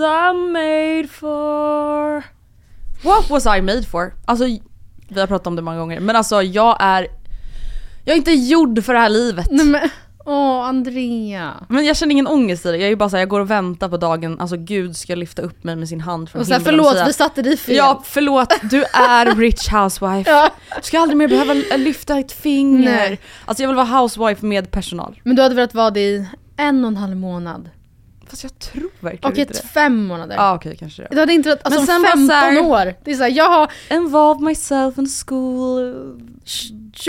What was I made for? What was I made for? Alltså, vi har pratat om det många gånger, men alltså jag är... Jag är inte gjord för det här livet. Nej men, åh Andrea. Men jag känner ingen ångest i det, jag är ju bara såhär, jag går och väntar på dagen, alltså gud ska lyfta upp mig med sin hand från Och här, himlen och förlåt säga, vi satte dig fel. Ja förlåt, du är rich housewife. Ja. Du ska aldrig mer behöva lyfta ett finger. Nej. Alltså jag vill vara housewife med personal. Men du hade velat vara det i en och en halv månad. Fast jag tror verkligen Okej, inte det. fem månader. Ja okej kanske det. Du hade inte velat, alltså Men sen om bara 15 så här- år. Det är såhär, jag har Involve myself in school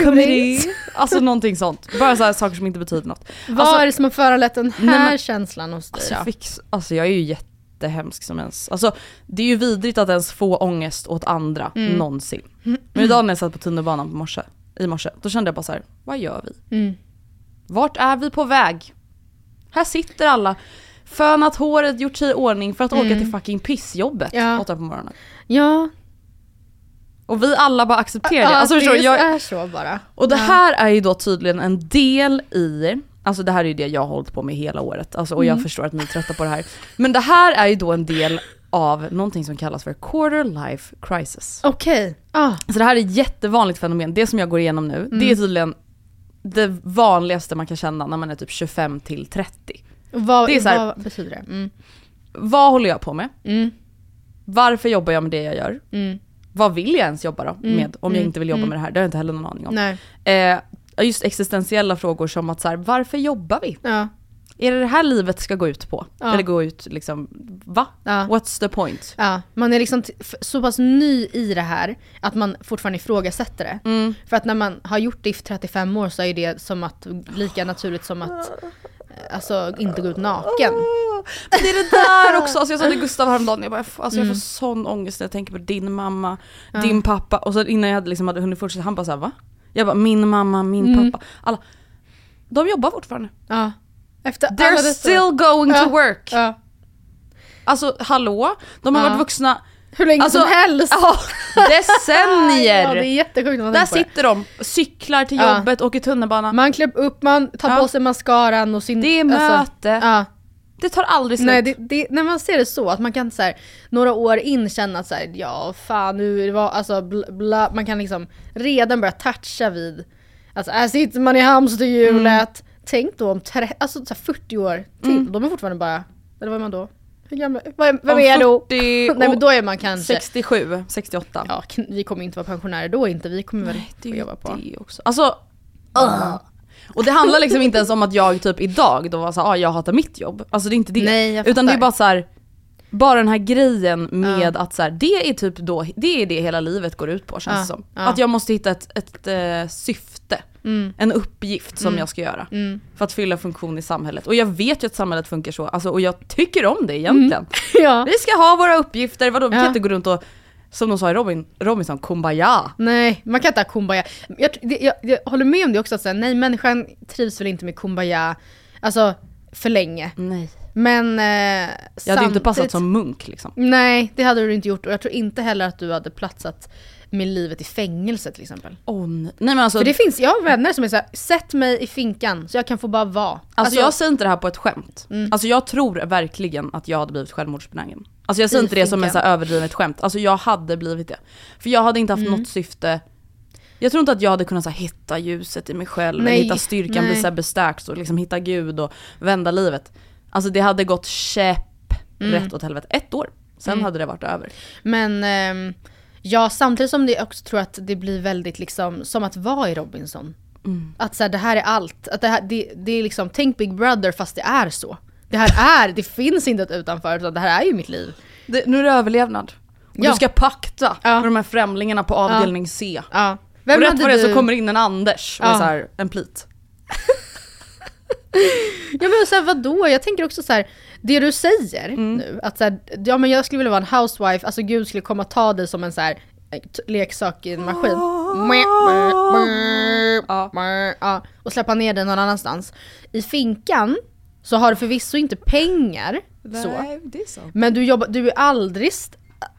committee. Alltså någonting sånt. Bara så här saker som inte betyder något. Vad Alltså- är det som har föranlett den här Nej, men- känslan hos dig Alltså då? jag, fick, alltså jag är ju jättehemsk som ens. Alltså det är ju vidrigt att ens få ångest åt andra Mm. någonsin. Men idag när jag satt på tunnelbanan på morse, i morse, då kände jag bara så här: vad gör vi? Mm. Vart är vi på väg? Här sitter alla, fönat håret, gjort sig i ordning för att åka till fucking pissjobbet Mm. Ja. åtta på morgonen. Ja, Och vi alla bara accepterar det. ja Alltså, förstår det du? jag, är så bara. och det här är ju då tydligen en del i, alltså det här är ju det jag har hållit på med hela året, alltså, och jag Mm. förstår att ni är trötta på det här. Men det här är ju då en del av någonting som kallas för quarter life crisis. Okej, ah, Så det här är ett jättevanligt fenomen, det som jag går igenom nu, det är tydligen det vanligaste man kan känna när man är typ 25 till 30. Vad, Det är så här- vad betyder det? Mm. Vad håller jag på med? Mm. Varför jobbar jag med det jag gör? Mm. Vad vill jag ens jobba då med om jag Mm. inte vill jobba Mm. med det här? Det har jag inte heller någon aning om. Nej, Eh, just existentiella frågor som att så här, varför jobbar vi? ja, Är det det här livet ska gå ut på? Ja. Eller gå ut liksom, va? ja. What's the point? Ja, man är liksom så pass ny i det här att man fortfarande ifrågasätter det. Mm. För att när man har gjort det i 35 år så är det som att, lika naturligt som att alltså, inte gå ut naken. Men det är det där också, alltså jag sa till Gustav häromdagen, jag, bara, alltså jag får sån ångest när jag tänker på din mamma, din pappa och så innan jag hade, liksom hade hunnit fortsätta, han bara såhär va? Jag bara min mamma, min Mm. pappa, alla. De jobbar fortfarande. Ja. Efter They're still going Ja. to work. Ja. Alltså hallå? De har Ja. varit vuxna Hur länge Alltså, som helst. ja, decennier! Ja, det är jättesjukt Där sitter de, cyklar till Ja. jobbet, åker tunnelbana. Man klär upp, man tar Ja. på sig mascaran och sin... Det är alltså, möte. ja. Det tar aldrig slut. Nej, det, det, när man ser det så, att man kan så här, några år in känna att så här, ja fan nu, det var alltså bla, bla, man kan liksom redan börja toucha vid, alltså här sitter man i hamsterhjulet. Tänk då om tre, alltså, så här 40 år till, Mm. de är fortfarande bara, eller vad är man då? Hur gammal, vem, vem är jag då? 40 Nej men då är man kanske, 67, 68. ja vi kommer inte vara pensionärer då inte, vi kommer väl det få jobba på. det också. Alltså, och det handlar liksom inte ens om att jag typ idag då var såhär, ah, jag hatar mitt jobb. Alltså det är inte det. Nej, Utan det är bara så här. bara den här grejen med att så här, det är typ då, det är det hela livet går ut på känns Ja, det som. ja. Att jag måste hitta ett, ett eh, syfte, Mm. en uppgift som jag ska göra. För att fylla funktion i samhället. Och jag vet ju att samhället funkar så, alltså, och jag tycker om det egentligen. Ja. Vi ska ha våra uppgifter, vadå? Vi Ja. kan inte gå runt och, som de sa i Robin, Robinson, kumbaya. Nej, man kan inte ha kumbaya. Jag, jag, jag håller med om det också, att säga, nej människan trivs väl inte med kumbaya, alltså för länge. Nej. Men eh, Jag hade ju inte passat som munk liksom. Nej, det hade du inte gjort och jag tror inte heller att du hade platsat med livet i fängelse till exempel. Oh, nej. nej men alltså, För det finns, jag har vänner som är såhär, sätt mig i finkan så jag kan få bara vara. Alltså, jag säger inte det här på ett skämt. Alltså jag tror verkligen att jag hade blivit självmordsbenägen. Alltså jag säger inte det som så finkan. här överdrivet skämt. Alltså jag hade blivit det. För jag hade inte haft något syfte. Jag tror inte att jag hade kunnat så här, hitta ljuset i mig själv, Nej, hitta styrkan, bli nej. så här bestärkt och liksom hitta gud och vända livet. Alltså det hade gått käpp rätt åt helvete. Ett år, sen hade det varit över. Men ehm, ja, samtidigt som det också tror att det blir väldigt liksom som att vara i Robinson. Att så här, det här är allt. Att det, här, det, det är liksom, tänk Big Brother fast det är så. Det här är, det finns inte ett utanför utan det här är ju mitt liv. Det, nu är det överlevnad. Och Ja. du ska pakta Ja. med de här främlingarna på avdelning C. Ja. och Vem rätt hade vad det du... så kommer in en Anders med Ja. så här, en plit. Ja men så här, vadå? Jag tänker också så här, det du säger Mm. nu, att så här, ja men jag skulle vilja vara en housewife, alltså gud skulle komma ta dig som en så här leksak i en maskin. Ja, och släppa ner den någon annanstans. I finkan så har du förvisso inte pengar, är så. Men du, jobbar, du är aldrig,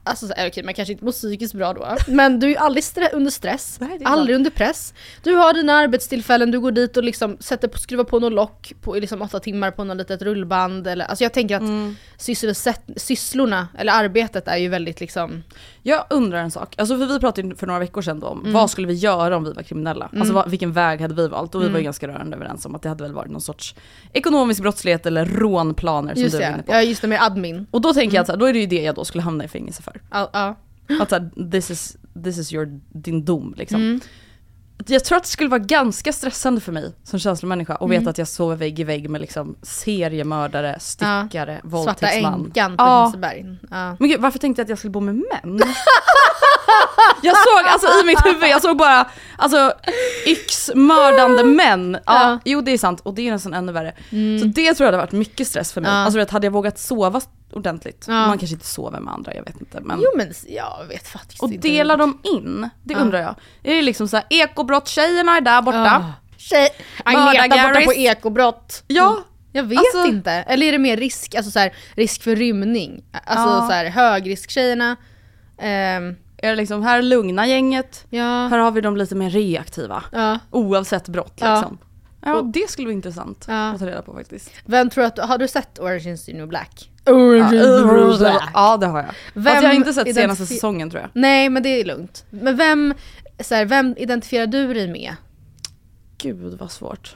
alltså okej man kanske inte mår psykiskt bra då, men du är aldrig stre- under stress, Nej, aldrig under press. Du har dina arbetstillfällen, du går dit och liksom sätter på, skruvar på något lock på liksom åtta timmar på något litet rullband. Eller, alltså jag tänker att Mm. sysslorna, eller arbetet är ju väldigt liksom, Jag undrar en sak, alltså för vi pratade för några veckor sedan om Mm. vad skulle vi göra om vi var kriminella? Alltså vad, vilken väg hade vi valt? Och vi var ju ganska rörande överens om att det hade väl varit någon sorts ekonomisk brottslighet eller rånplaner som just du var inne på. ja just det med admin. Och då tänker jag att så här, då är det ju det jag då skulle hamna i fängelse för. Ja, ja. Att så här, this is, this is your, din dom liksom. Mm. Jag tror att det skulle vara ganska stressande för mig som känslomänniska att Mm. veta att jag sover vägg i vägg med liksom seriemördare, stickare, Svarta våldtäktsman. änkan på Ja. Hinseberg. Ja. Men gud, varför tänkte jag att jag skulle bo med män? jag såg, alltså i mitt huvud, jag såg bara alltså yxmördande män. Ja, Ja. Mm. Jo det är sant och det är nästan ännu värre. Så det tror jag hade varit mycket stress för mig. Ja. Alltså vet, hade jag vågat sova ordentligt, Ja. man kanske inte sover med andra, jag vet inte. Men... Jo men jag vet faktiskt och inte. delar de in? Det Ja. undrar jag. Är det liksom så här, ekobrott-tjejerna är där borta? Ja. Tjej, Agneta borta på ekobrott. Ja. Jag vet Alltså- inte. Eller är det mer risk, alltså så här, risk för rymning? Alltså Ja. så här, högrisktjejerna. Ehm, Är det liksom, här är lugna gänget, ja. här har vi de lite mer reaktiva. ja. Oavsett brott liksom. Ja, Och- det skulle vara intressant Ja. att ta reda på faktiskt. Vem tror att, har du sett Orange is the new black? Ja, Orange is the new black. ja det har jag. Vem Fast jag har inte sett senaste säsongen tror jag. Nej men det är lugnt. Men vem, så här, vem identifierar du dig med? Gud vad svårt.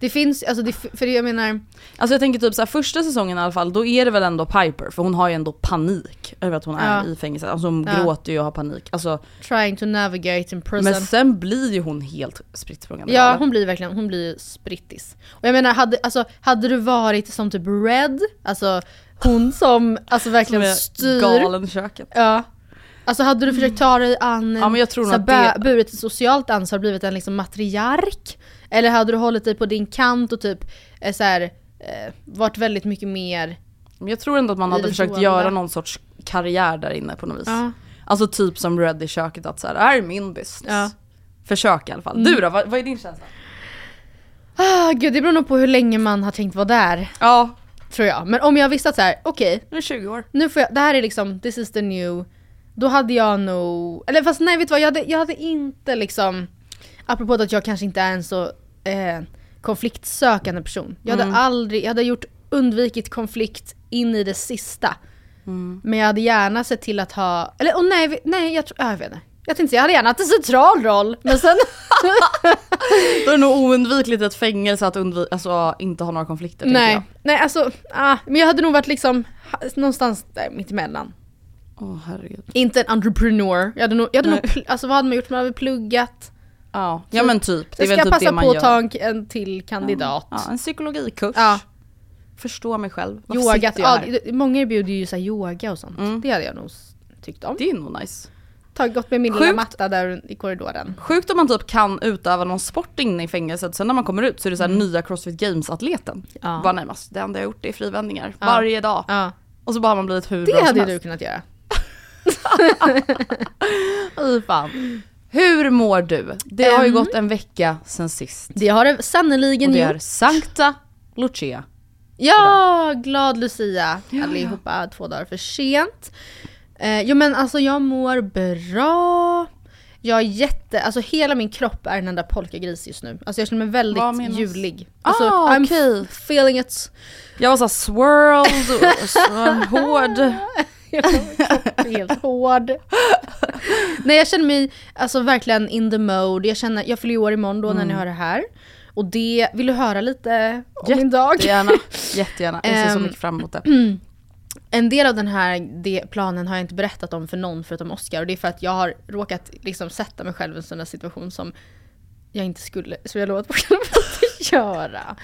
Det finns, alltså det, för jag menar, Alltså jag tänker typ så här, första säsongen i alla fall, då är det väl ändå Piper, för hon har ju ändå panik över att hon är Ja. i fängelse. Alltså hon Ja. gråter ju och har panik. Alltså, trying to navigate in prison. men sen blir ju hon helt spritt Ja galen. hon blir verkligen, hon blir sprittis. Och jag menar, hade, alltså, hade du varit som typ Red, alltså hon som alltså Som verkligen är styr. galen i köket. Ja. Alltså hade du försökt ta dig an, Ja, men jag tror så nog här, att det- burit ett socialt ansvar, blivit en liksom matriark? Eller hade du hållit dig på din kant och typ eh, så här, eh, varit väldigt mycket mer... Men jag tror ändå att man hade försökt göra någon sorts karriär där inne på något vis. Ja. Alltså typ som Red i köket, att så här, det här är min business. Ja. Försök i alla fall. Mm. Du då, vad, vad är din känsla? Ah, gud, det beror nog på hur länge man har tänkt vara där, Ja, tror jag. Men om jag visste att så här, okej, nu är 20 år. nu får jag, det här är liksom, this is the new, då hade jag nog, eller fast nej vet du vad, jag hade, jag hade inte liksom, apropå att jag kanske inte är en så eh, konfliktsökande person. Jag hade aldrig, jag hade gjort, undvikit konflikt in i det sista. Men jag hade gärna sett till att ha, eller oh, nej, nej jag tror, ja, jag vet inte. Jag tänkte säga, jag hade gärna haft en central roll, men sen... Då är det nog oundvikligt ett fängelse att undvi- alltså, inte ha några konflikter Nej, jag. nej alltså, ah, men jag hade nog varit liksom någonstans där mittemellan. Åh herregud. Inte en entrepreneur. Jag hade nog, jag hade nog Nej. pl- alltså vad hade man gjort? Man hade pluggat. Ja, ja men typ. Det Jag är ska väl typ passa det man på att ta en, en till kandidat. Ja, en psykologikurs. Ja. Förstå mig själv. Varför Yoga, jag ja, många erbjuder ju så yoga och sånt. Mm. Det hade jag nog tyckt om. Det är nog nice. Ta, gått med min lilla Sjukt. matta där i korridoren. Sjukt om man typ kan utöva någon sport inne i fängelset, sen när man kommer ut så är det så här nya Crossfit Games-atleten. Ja. Bara nej, men det enda jag gjort är frivändningar Ja. varje dag. Ja, Och så bara har man blivit hur det bra som hade helst. du kunnat göra. Fy fan. Hur mår du? Det har ju gått en vecka sen sist. Det har det sannerligen Och det gjort. är Sankta Lucia. Ja, glad Lucia allihopa, två dagar för sent. Eh, jo men alltså jag mår bra. Jag är jätte, alltså hela min kropp är en enda polkagris just nu. Alltså jag känner mig väldigt julig. Alltså Ah, I'm okej. feeling it. Jag var såhär swirled och så hård. Helt hård. Nej jag känner mig alltså verkligen in the mode. Jag känner, jag fyller ju år imorgon då när ni hör det här. Och det, vill du höra lite om min dag? Jättegärna. Jättegärna. Jag ser så Ehm, mycket fram emot det. En del av den här det, planen har jag inte berättat om för någon förutom Oscar och det är för att jag har råkat liksom sätta mig själv i en sån här situation som jag inte skulle, som jag lovat att göra.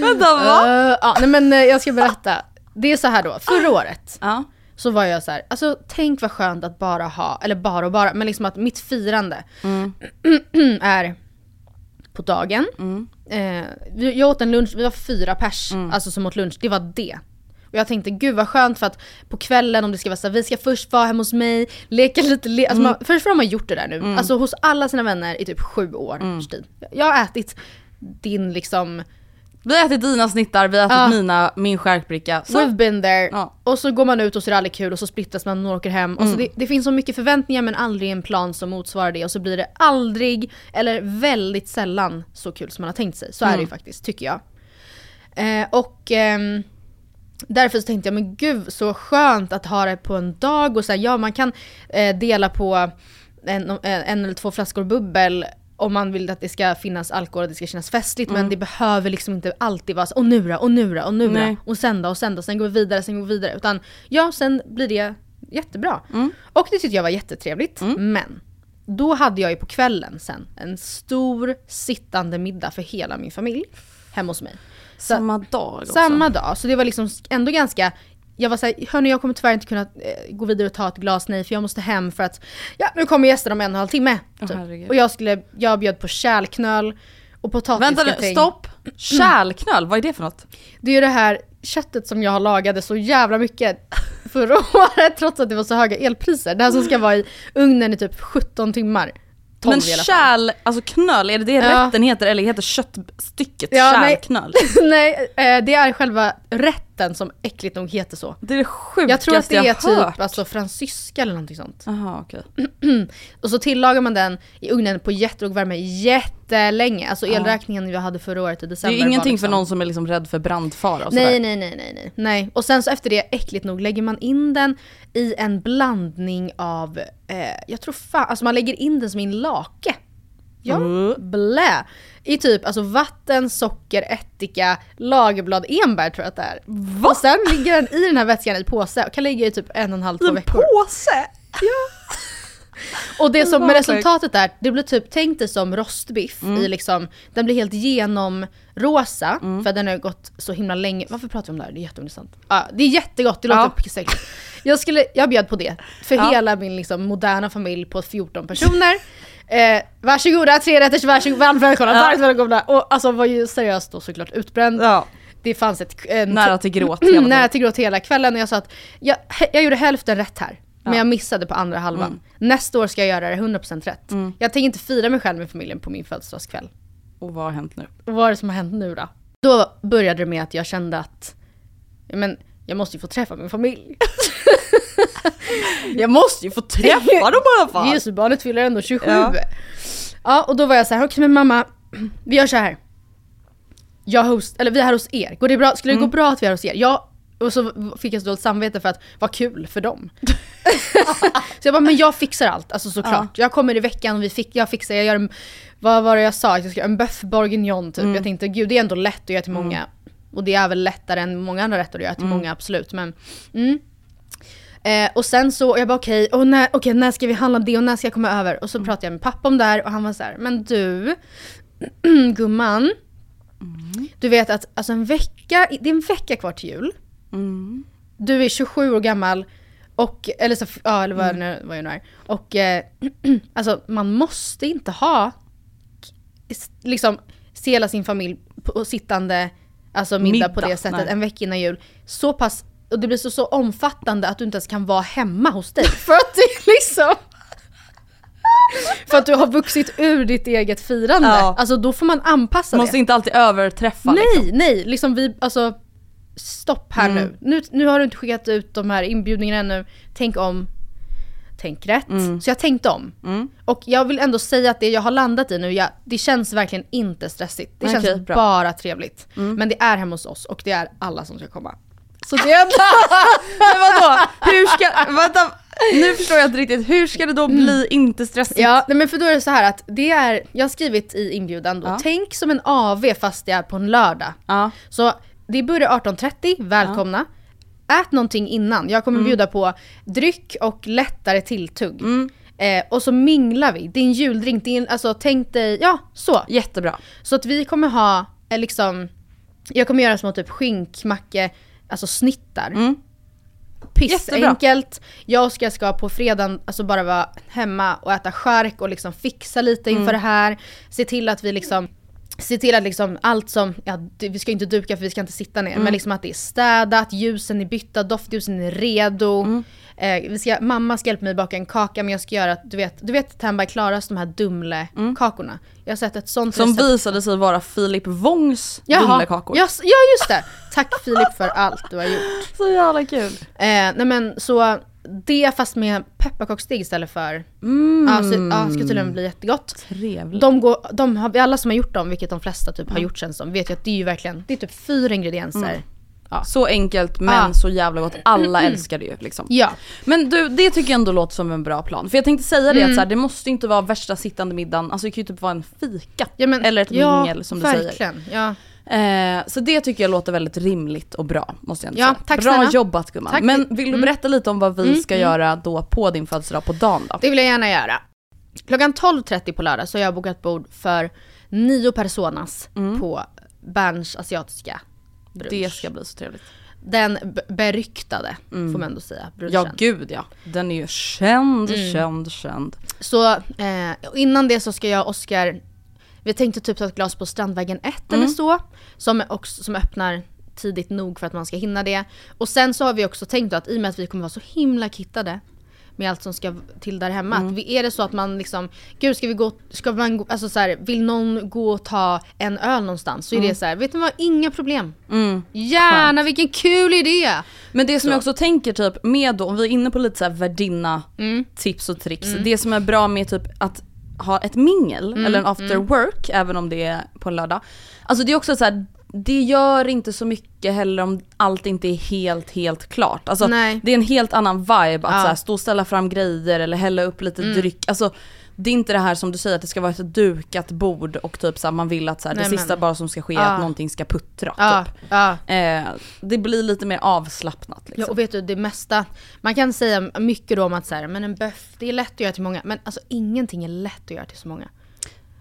Vänta va? Eh, ja, nej men eh, jag ska berätta. Det är så här då, förra året Ja. Så var jag så här, alltså tänk vad skönt att bara ha, eller bara och bara, men liksom att mitt firande är på dagen. Eh, vi- jag åt en lunch, vi var fyra pers, alltså som åt lunch, det var det. Och jag tänkte gud vad skönt för att på kvällen om det ska vara så här, vi ska först vara hemma hos mig, leka lite, le alltså man, först har man gjort det där nu, alltså hos alla sina vänner i typ sju års tid. Jag har ätit din liksom, Vi har ätit dina snittar, vi har ätit Ja. mina, min skärkbricka. Så. we've been there. Ja. Och så går man ut och så är det aldrig kul och så splittras man och åker hem. Och så det, det finns så mycket förväntningar men aldrig en plan som motsvarar det. Och så blir det aldrig, eller väldigt sällan, så kul som man har tänkt sig. Så är det ju faktiskt, tycker jag. Eh, och ehm, därför så tänkte jag, men gud så skönt att ha det på en dag. Och så här, ja man kan eh, dela på en, en, en eller två flaskor bubbel om man vill att det ska finnas alkohol och det ska kännas festligt men det behöver liksom inte alltid vara så och nu då, och nu då, och nu då, Nej. och sen då, och sen då, sen går vi vidare, sen går vi vidare. Utan ja, sen blir det jättebra. Och det tyckte jag var jättetrevligt. Men då hade jag ju på kvällen sen en stor sittande middag för hela min familj hemma hos mig. Så, Samma dag också. samma dag, så det var liksom ändå ganska jag var såhär, hörni jag kommer tyvärr inte kunna eh, gå vidare och ta ett glas nej för jag måste hem för att ja nu kommer gästerna om en och en halv timme. Typ. herregud. och jag skulle, jag bjöd på kärlknöl och Vänta nu, potatisgratäng. stopp! Kärlknöl, vad är det för något? Det är ju det här köttet som jag lagade så jävla mycket förra året trots att det var så höga elpriser. Det här som ska vara i ugnen i typ 17 timmar. 12 Men kärl, alltså knöl, är det det Ja. rätten heter eller heter köttstycket Ja, nej. kärlknöl? Nej, eh, det är själva rätten som äckligt nog heter så. Det är det sjukaste Jag tror att det är hört. typ alltså, fransyska eller någonting sånt. Jaha okej. Och så tillagar man den i ugnen på jättelåg värme jättelänge. Alltså elräkningen jag hade förra året i Det december är ju ingenting liksom... för någon som är liksom rädd för brandfara och Nej, sådär. nej, nej, nej, nej, nej. Och sen så efter det, äckligt nog, lägger man in den i en blandning av, eh, jag tror fan, alltså man lägger in den som i en lake. Ja, Mm. blä. I typ alltså vatten, socker, ättika, lagerblad, enbär tror jag att det är. Och sen ligger den i den här vätskan i påse och kan ligga i typ en och en halv, två En veckor. påse! Och det som med resultatet är, det blir typ, tänk dig som rostbiff Mm. i liksom, den blir helt genomrosa för den har gått så himla länge. Varför pratar vi om det här? Det är jätteintressant. Ja, det är jättegott, det låter Ja. ja. säkert. Jag, skulle, jag bjöd på det för Ja. hela min liksom, moderna familj på 14 personer. Eh, varsågoda, tre rätters, varsågoda, varmt välkomna, Ja. varmt välkomna. Och alltså var ju seriöst då såklart utbränd. Ja, Det fanns ett... En, nära till gråt hela nära tiden. till gråt hela kvällen och jag sa att jag, jag gjorde hälften rätt här. Men Ja. jag missade på andra halvan. Nästa år ska jag göra det 100% rätt. Jag tänker inte fira mig själv med familjen på min födelsedagskväll. Och vad har hänt nu? Och vad är det som har hänt nu då? Då började det med att jag kände att men, jag måste ju få träffa min familj. Jag måste ju få träffa dem i alla fall! Jesusbarnet fyller ändå 27. Ja. Ja. och då var jag så här, okej men mamma, vi gör så här. Jag host, eller vi är här hos er. Går det bra? Skulle det gå bra att vi är hos er? Jag och så fick jag så dåligt samvete för att, vad kul för dem. så jag bara, men jag fixar allt, alltså såklart. Jag kommer i veckan, vi fick, jag fixar, jag gör en, vad var det jag sa? Jag ska en bœuf bourguignon typ. Jag tänkte, gud det är ändå lätt att göra till många. Och det är väl lättare än många andra rätter att göra till många, absolut. Men, mm. Eh, och sen så, jag bara okej, och när, okej, när ska vi handla det och när ska jag komma över? Och så pratade jag med pappa om det här och han var så här, men du, gumman. Du vet att alltså en vecka, det är en vecka kvar till jul. Du är 27 år gammal och, eller så, ja eller vad, nu, vad jag nu är. Och eh, alltså man måste inte ha liksom se hela sin familj på sittande alltså middag, på Middag, det sättet nej. en vecka innan jul. Så pass, och det blir så, så omfattande att du inte ens kan vara hemma hos dig. För att det liksom för att du har vuxit ur ditt eget firande. Ja. Alltså då får man anpassa Man det. måste inte alltid överträffa Nej, liksom. nej, liksom vi, alltså stopp här Mm. nu. nu. Nu har du inte skickat ut de här inbjudningarna ännu. Tänk om, tänk rätt. Mm. Så jag tänkte om. Och jag vill ändå säga att det jag har landat i nu, jag, det känns verkligen inte stressigt. Det Okej, känns bra. bara trevligt. Men det är hemma hos oss och det är alla som ska komma. Så det. Men vadå? Hur ska, vänta, nu förstår jag inte riktigt, hur ska det då bli inte stressigt? Ja, nej men för då är det så här att det är, jag har skrivit i inbjudan då, Ja. tänk som en AV fast det är på en lördag. Ja. Så det börjar 18.30, välkomna. Ät någonting innan. Jag kommer bjuda på dryck och lättare tilltugg. Eh, och så minglar vi. Det är en juldrink, det är en, alltså tänk dig, ja så. Jättebra. Så att vi kommer ha, eh, liksom, jag kommer göra små typ skinkmacke, alltså snittar. Mm. Pissenkelt. Jag Oskar ska på fredagen alltså bara vara hemma och äta skärk och liksom fixa lite inför det här. Se till att vi liksom Se till att liksom allt som, ja vi ska inte duka för vi ska inte sitta ner, men liksom att det är städat, ljusen är bytta, doftljusen är redo. Eh, ska, mamma ska hjälpa mig baka en kaka men jag ska göra, du vet, du vet Tandberg Klaras de här Dumle-kakorna? Jag har sett ett sånt Som recept. visade sig vara Filip Wångs Dumlekakor. Ja, s- ja just det! Tack Filip för allt du har gjort. Så jävla kul. Eh, nej men så det fast med pepparkaksdeg istället för, Mm. ja, så, ja ska tydligen bli jättegott. Trevligt. De går, de har, alla som har gjort dem, vilket de flesta typ har gjort känns som, vet ju att det är ju verkligen, det är typ fyra ingredienser. Så enkelt men Ah. så jävla gott. Alla älskar det ju liksom. Ja. Men du, det tycker jag ändå låter som en bra plan. För jag tänkte säga det att så här, det måste inte vara värsta sittande middagen, alltså det kan ju typ vara en fika. ja men, Eller ett ja, mingel som du säger. verkligen. Ja. Eh, så det tycker jag låter väldigt rimligt och bra, måste jag ändå Ja, säga. tack bra snälla. jobbat gumman. Tack. Men vill du berätta lite om vad vi ska göra då på din födelsedag på dagen då? Det vill jag gärna göra. Klockan 12.30 på lördag så har jag bokat bord för nio personas på Berns asiatiska brunch. Det ska bli så trevligt. Den beryktade, får man ändå säga, brunchen. Ja gud ja. Den är ju känd, Mm. känd, känd. Så eh, innan det så ska jag och Oskar, vi tänkte typ ta ett glas på Strandvägen 1 eller så. Som, också, som öppnar tidigt nog för att man ska hinna det. Och sen så har vi också tänkt att i och med att vi kommer vara så himla kittade med allt som ska till där hemma. Att vi, är det så att man liksom, gud ska vi gå, ska man gå, alltså så här, vill någon gå och ta en öl någonstans? Så är det så här, vet ni vad, inga problem. Gärna, vilken kul idé! Men det som jag också tänker typ med då, om vi är inne på lite så här värdinna Mm. tips och tricks. Det som är bra med typ att ha ett mingel Mm, eller en after work, även om det är på en lördag. Alltså det är också så här, det gör inte så mycket heller om allt inte är helt, helt klart. Alltså Nej. det är en helt annan vibe att Ja. Mm. så här, stå och ställa fram grejer eller hälla upp lite dryck. Alltså det är inte det här som du säger att det ska vara ett dukat bord och typ så här, man vill att så här, det Nej, men- sista bara som ska ske är Ja. att någonting ska puttra. Ja, Typ. ja. Eh, det blir lite mer avslappnat liksom. Ja och vet du det mesta, man kan säga mycket då om att så här, men en böff det är lätt att göra till många, men alltså ingenting är lätt att göra till så många.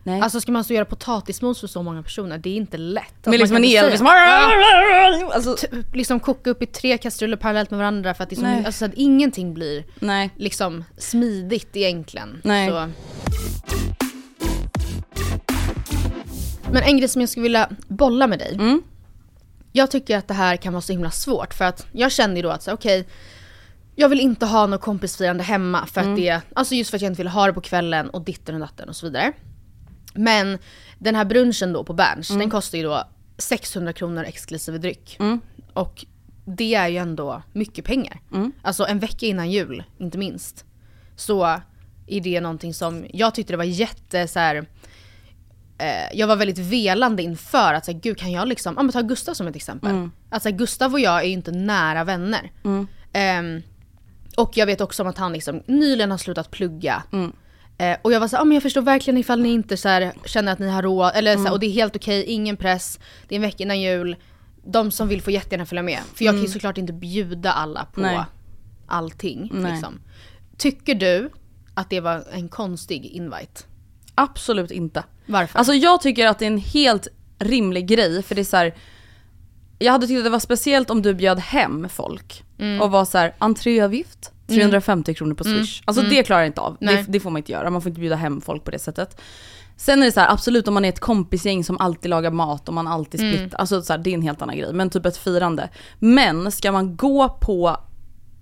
Nej. Alltså ska man så göra potatismos för så många personer, det är inte lätt. Alltså, med liksom en Elvis. säga- Alltså, Typ liksom koka upp i tre kastruller parallellt med varandra för att mycket, alltså så att ingenting blir nej. liksom smidigt egentligen. Nej. Så. Men en grej som jag skulle vilja bolla med dig. Mm. Jag tycker att det här kan vara så himla svårt för att jag kände ju då att okej, jag vill inte ha något kompisfirande hemma för Mm. att det, alltså just för att jag inte vill ha det på kvällen och ditten och datten och så vidare. Men den här brunchen då på Berns, Mm. den kostar ju då 600 kronor exklusive dryck. Och det är ju ändå mycket pengar. Mm. Alltså en vecka innan jul, inte minst. Så är det någonting som, jag tyckte det var jätte så här. eh, jag var väldigt velande inför att säga gud kan jag liksom, ja men ta Gustav som ett exempel. Att så här, Gustav och jag är ju inte nära vänner. Ehm, och jag vet också om att han liksom nyligen har slutat plugga. Eh, och jag var såhär, ah, men jag förstår verkligen ifall ni inte så här, känner att ni har råd, eller så här, och det är helt okej, ingen press, det är en vecka innan jul. De som vill får jättegärna följa med. För jag kan ju såklart inte bjuda alla på Nej. allting. Nej. Liksom. Tycker du att det var en konstig invite? Absolut inte. Varför? Alltså jag tycker att det är en helt rimlig grej för det är så här. Jag hade tyckt att det var speciellt om du bjöd hem folk Mm. och var så här: entréavgift 350 kronor på swish. Alltså det klarar jag inte av. Det, det får man inte göra, man får inte bjuda hem folk på det sättet. Sen är det så här, absolut om man är ett kompisgäng som alltid lagar mat och man alltid Mm. splittar, alltså så här, det är en helt annan grej. Men typ ett firande. Men ska man gå på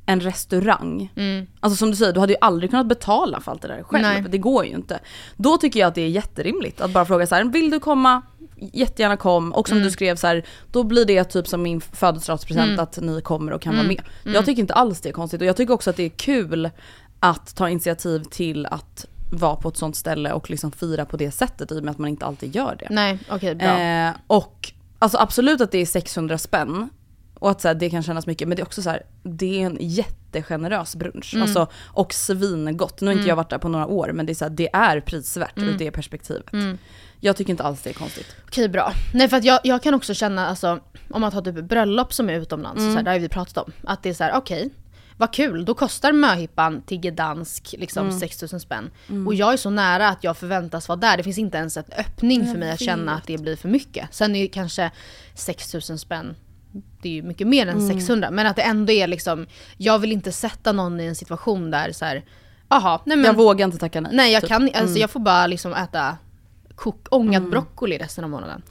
en restaurang, alltså som du säger, du hade ju aldrig kunnat betala för allt det där själv. Nej. Det går ju inte. Då tycker jag att det är jätterimligt att bara fråga så här: vill du komma? Jättegärna kom. Och som Mm. du skrev så här, då blir det typ som min födelsedagspresent att ni kommer och kan Mm. vara med. Jag tycker inte alls det är konstigt och jag tycker också att det är kul att ta initiativ till att vara på ett sånt ställe och liksom fira på det sättet i och med att man inte alltid gör det. Nej, okej bra. Eh, och alltså absolut att det är 600 spänn och att så här, det kan kännas mycket men det är också så här, det är en jättegenerös brunch. Mm. Alltså, och svingott. Nu har inte jag varit där på några år men det är, så här, det är prisvärt Mm. ur det perspektivet. Jag tycker inte alls det är konstigt. Okej bra. Nej för att jag, jag kan också känna, alltså, om man tar typ bröllop som är utomlands, så här, det har vi pratat om. Att det är så här: okej, vad kul, då kostar möhippan till Gdansk liksom 6000 spänn. Och jag är så nära att jag förväntas vara där, det finns inte ens en öppning för mig att känna att det blir för mycket. Sen är ju kanske 6000 spänn det är ju mycket mer än 600 men att det ändå är liksom, jag vill inte sätta någon i en situation där så här, aha, nej men jag vågar inte tacka nej. Nej jag typ. kan alltså jag får bara liksom äta kok, ångad broccoli resten av månaden.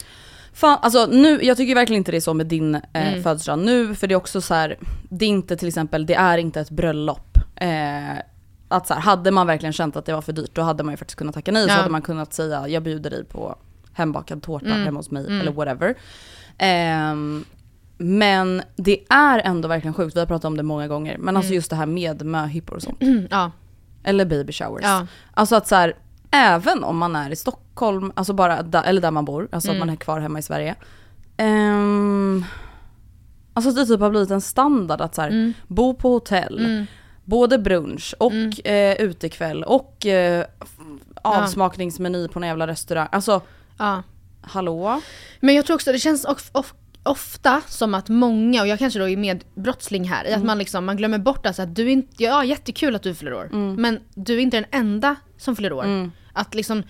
Fan, alltså nu, jag tycker verkligen inte det är så med din eh, Mm. födelsedag nu, för det är också så här, det är inte till exempel, det är inte ett bröllop. Eh, att så här, hade man verkligen känt att det var för dyrt, då hade man ju faktiskt kunnat tacka nej. Så Ja. hade man kunnat säga, jag bjuder dig på hembakad tårta Mm. hemma hos mig, eller whatever. Ehm, men det är ändå verkligen sjukt, vi har pratat om det många gånger, men Mm. alltså just det här med möhippor och sånt. Ja. Eller baby showers. Ja. Alltså att så här, även om man är i Stockholm, alltså bara där, eller där man bor, alltså Mm. att man är kvar hemma i Sverige. Um, alltså att det typ har blivit en standard att så här, Mm. bo på hotell, både brunch och Mm. eh, utekväll och eh, avsmakningsmeny på en jävla restaurang. Alltså ja. hallå? Men jag tror också det känns of, of, ofta som att många, och jag kanske då är medbrottsling här, i att man liksom man glömmer bort alltså att du inte, ja jättekul att du fyller år, men du är inte den enda som fyller år. Att liksom,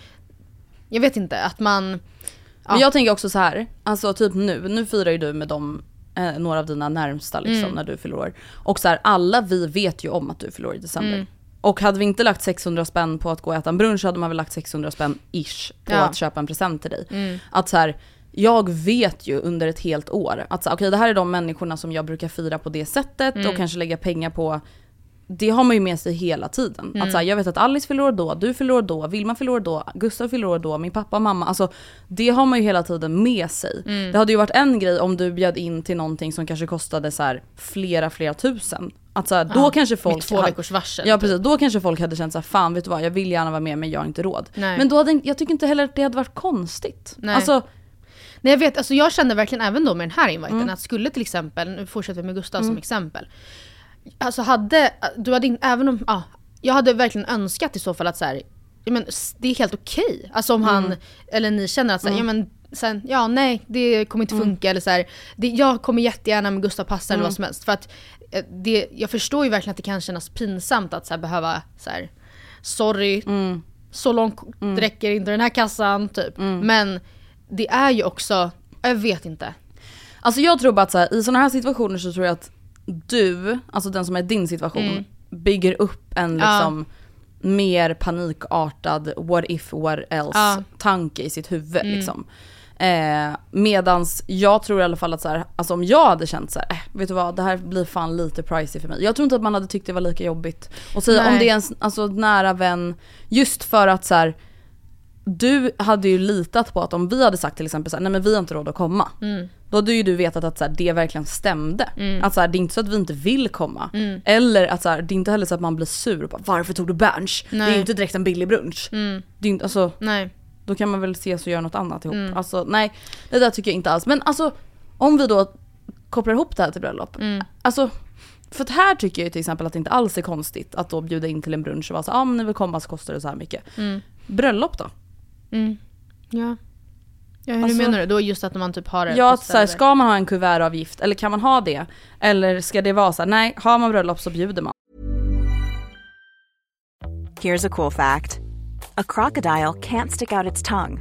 jag vet inte, att man, Men Ja. jag tänker också så här, alltså typ nu, nu firar ju du med dem, eh, några av dina närmsta liksom Mm. när du fyller år. Och så här, alla vi vet ju om att du fyller år i december. Mm. Och hade vi inte lagt 600 spänn på att gå och äta en brunch hade man väl lagt 600 spänn ish på Ja. Mm. att köpa en present till dig. Att så här, jag vet ju under ett helt år att så okej det här är de människorna som jag brukar fira på det sättet Mm. och kanske lägga pengar på det har man ju med sig hela tiden. Mm. Att så här, jag vet att Alice fyller år då, du fyller år då, Vilma fyller år då, Gustav fyller år då, min pappa och mamma. Alltså det har man ju hela tiden med sig. Mm. Det hade ju varit en grej om du bjöd in till någonting som kanske kostade så här flera, flera tusen. Att så här, då kanske folk... två hade- veckors varsel. Ja precis, då kanske folk hade känt så här, fan vet du vad, jag vill gärna vara med men jag har inte råd. Nej. Men då hade, jag tycker inte heller att det hade varit konstigt. Nej. Alltså, Nej jag vet, alltså jag kände verkligen även då med den här inviten Mm. att skulle till exempel, nu fortsätter vi med Gustav som exempel. Alltså hade, du hade in, även om, ja, jag hade verkligen önskat i så fall att så här, ja, men det är helt okej. Alltså om Mm. han, eller ni känner att så här, ja men sen, ja nej det kommer Mm. inte funka eller så här, det, jag kommer jättegärna med Gustav passa Mm. eller vad som helst. För att eh, det, jag förstår ju verkligen att det kan kännas pinsamt att så behöva så här, sorry, Mm. så långt räcker inte den här kassan typ. Men det är ju också, jag vet inte. Alltså jag tror bara att så här, i sådana här situationer så tror jag att du, alltså den som är din situation, bygger upp en Mm. Ja. liksom mer panikartad what if, what else Ja. Mm. tanke i sitt huvud liksom. Eh, medans jag tror i alla fall att så här, alltså om jag hade känt så här, eh, vet du vad, det här blir fan lite pricey för mig. Jag tror inte att man hade tyckt det var lika jobbigt. Och säga om det är en alltså, nära vän, just för att så här, du hade ju litat på att om vi hade sagt till exempel så här, nej men vi har inte råd att komma. Mm. Då hade ju du vetat att så här, det verkligen stämde. Att så här, det är inte så att vi inte vill komma. Mm. Eller att så här, det är inte heller så att man blir sur och bara varför tog du Berns? Det är. Mm. ju inte direkt en billig brunch. Det är inte, alltså, Nej. Då kan man väl ses och göra något annat ihop. Mm. Alltså nej, det där tycker jag inte alls. Men alltså om vi då kopplar ihop det här till bröllop. Mm. Alltså, för att här tycker jag till exempel att det inte alls är konstigt att då bjuda in till en brunch och vara så ah, men ni vill komma så kostar det så här mycket. Mm. Bröllop då? Mm. Ja. Ja hur Alltså- menar du? Då just att man typ har det Ja, så här, ska man ha en kuvertavgift eller kan man ha det? Eller ska det vara så här, nej har man bröllop så bjuder man. Here's a cool fact a crocodile can't stick out its tongue.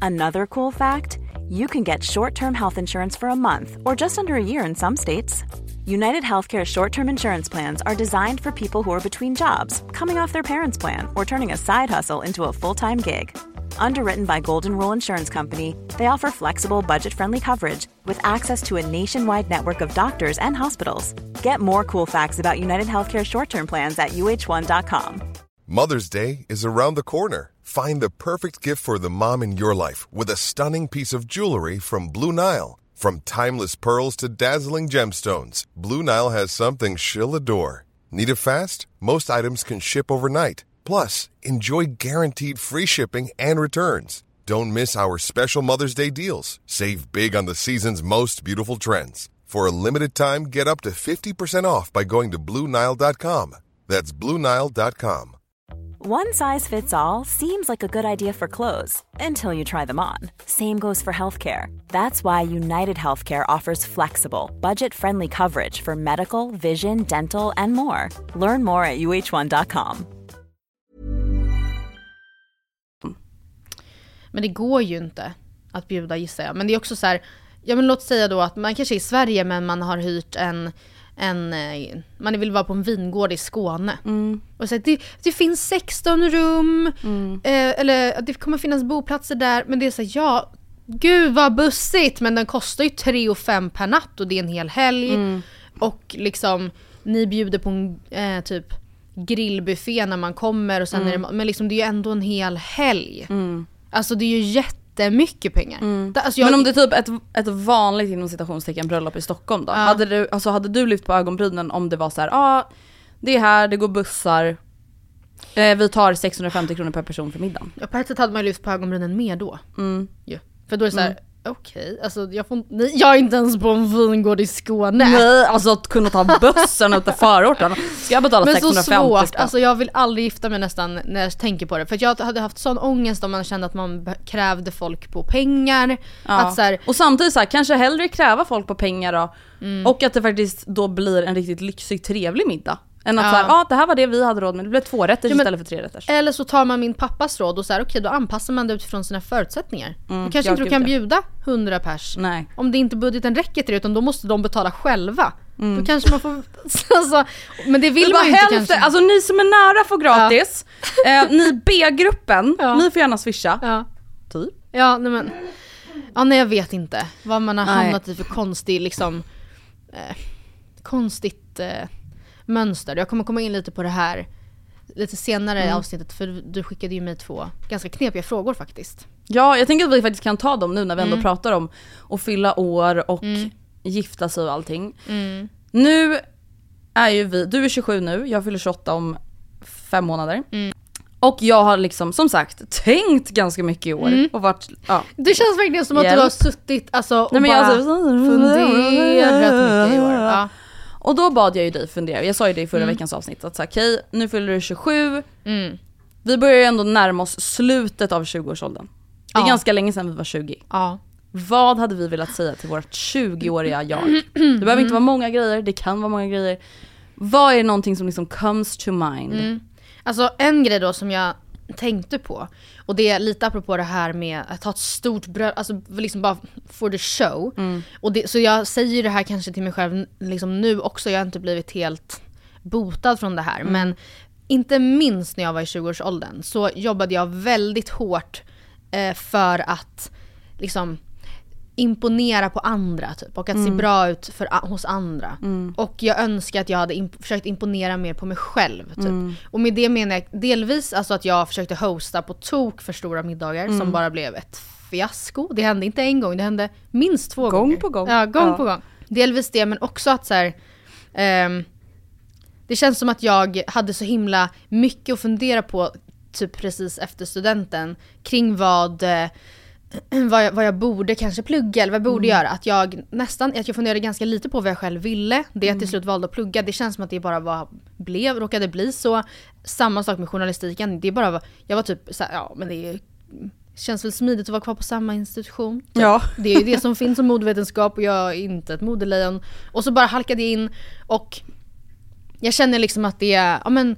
Another cool fact you can get short term health insurance for a month or just under a year in some states. United Healthcare short term insurance plans are designed for people who are between jobs, coming off their parents' plan, or turning a side hustle into a full time gig. Underwritten by Golden Rule Insurance Company, they offer flexible, budget friendly coverage with access to a nationwide network of doctors and hospitals. Get more cool facts about United Healthcare short term plans at uh1.com. Mother's Day is around the corner. Find the perfect gift for the mom in your life with a stunning piece of jewelry from Blue Nile. From timeless pearls to dazzling gemstones, Blue Nile has something she'll adore. Need it fast? Most items can ship overnight. Plus, enjoy guaranteed free shipping and returns. Don't miss our special Mother's Day deals. Save big on the season's most beautiful trends. For a limited time, get up to 50% off by going to BlueNile.com. That's BlueNile.com. One size fits all seems like a good idea for clothes until you try them on. Same goes for healthcare. That's why United Healthcare offers flexible, budget friendly coverage for medical, vision, dental, and more. Learn more at uh1.com. Men det går ju inte att bjuda gissar jag. Men det är också så här, ja men låt säga då att man kanske är i Sverige men man har hyrt en, en eh, man vill vara på en vingård i Skåne. Och så här, det, det finns 16 rum, eh, eller det kommer finnas boplatser där. Men det är så här, ja, gud vad bussigt men den kostar ju 3 och 5 per natt och det är en hel helg. Och liksom, ni bjuder på en eh, typ grillbuffé när man kommer och sen är det, men liksom det är ju ändå en hel helg. Alltså det är ju jättemycket pengar. Da- Alltså jag, Men om det är typ ett, ett vanligt inom citationstecken bröllop i Stockholm då? Hade, du, alltså, hade du lyft på ögonbrynen om det var så här, ja ah, det är här, det går bussar, eh, vi tar 650 kronor per person för middagen. Ja, på ett sätt hade man ju lyft på ögonbrynen mer då. Mm. Ju. För då är det såhär, okej, alltså jag, får, nej, jag är inte ens på en vingård i Skåne. Nej, alltså att kunna ta bussen upp till förorten. Ska jag betala Men så 650 svårt, spänn? alltså jag vill aldrig gifta mig nästan när jag tänker på det. För jag hade haft sån ångest om man kände att man krävde folk på pengar. Ja. Att så här, Och samtidigt så här, kanske hellre kräva folk på pengar då. Mm. Och att det faktiskt då blir en riktigt lyxig trevlig middag. Än att Ja. såhär, ja ah, det här var det vi hade råd med, det blev två rätter Ja, istället för tre rätter. eller så tar man min pappas råd och så här, okej då anpassar man det utifrån sina förutsättningar. du kanske ja, inte du kan ja. bjuda 100 pers. Nej. Om det inte budgeten räcker till det utan då måste de betala själva. Mm. Då kanske man får, alltså, men det vill Det man inte hälften, kanske. alltså ni som är nära får gratis. Eh, ni B-gruppen, Ja. ni får gärna swisha. ja. Typ. Ja, nej men. Ja, nej jag vet inte vad man har Nej. hamnat i för konstig liksom eh, konstigt eh, mönster. Jag kommer komma in lite på det här lite senare Mm. i avsnittet för du skickade ju mig två ganska knepiga frågor faktiskt. Ja, jag tänker att vi faktiskt kan ta dem nu när vi Mm. ändå pratar om att fylla år och gifta sig och allting. Nu är ju vi, du är 27 nu, jag fyller 28 om fem månader. Mm. Och jag har liksom som sagt tänkt ganska mycket i år och varit, ja. Det känns verkligen som att du Hjälp. har suttit alltså, och Nej, men bara alltså- funderat mycket i år. Ja. Och då bad jag ju dig fundera, jag sa ju det i förra Mm. veckans avsnitt att okej nu fyller du 27, vi börjar ju ändå närma oss slutet av 20-årsåldern. Det är Ja. ganska länge sedan vi var 20. ja. Vad hade vi velat säga till vårt 20-åriga jag? Det behöver inte vara många grejer, det kan vara många grejer. Vad är någonting som liksom comes to mind? Alltså en grej då som jag tänkte på, och det är lite apropå det här med att ha ett stort bröd, alltså liksom bara for the show. Och det, så jag säger det här kanske till mig själv liksom nu också, jag har inte blivit helt botad från det här. Men inte minst när jag var i 20-årsåldern så jobbade jag väldigt hårt eh, för att liksom imponera på andra typ och att se bra ut för, hos andra. Och jag önskar att jag hade imp- försökt imponera mer på mig själv. Typ. Och med det menar jag delvis alltså att jag försökte hosta på tok för stora middagar som bara blev ett fiasko. Det hände inte en gång, det hände minst två Gång gånger. på gång. Ja, gång Ja. på gång. Delvis det men också att så här, ehm, det känns som att jag hade så himla mycket att fundera på typ precis efter studenten kring vad eh, vad jag, vad jag borde kanske plugga eller vad jag borde göra. Att jag nästan, att jag funderade ganska lite på vad jag själv ville. Det jag till slut valde att plugga, det känns som att det bara var, blev, råkade bli så. Samma sak med journalistiken, det bara var, jag var typ såhär, ja men det är, känns väl smidigt att vara kvar på samma institution. Typ. Ja. Det är ju det som finns som modevetenskap och jag är inte ett modelejon. Och så bara halkade jag in och jag känner liksom att det, ja men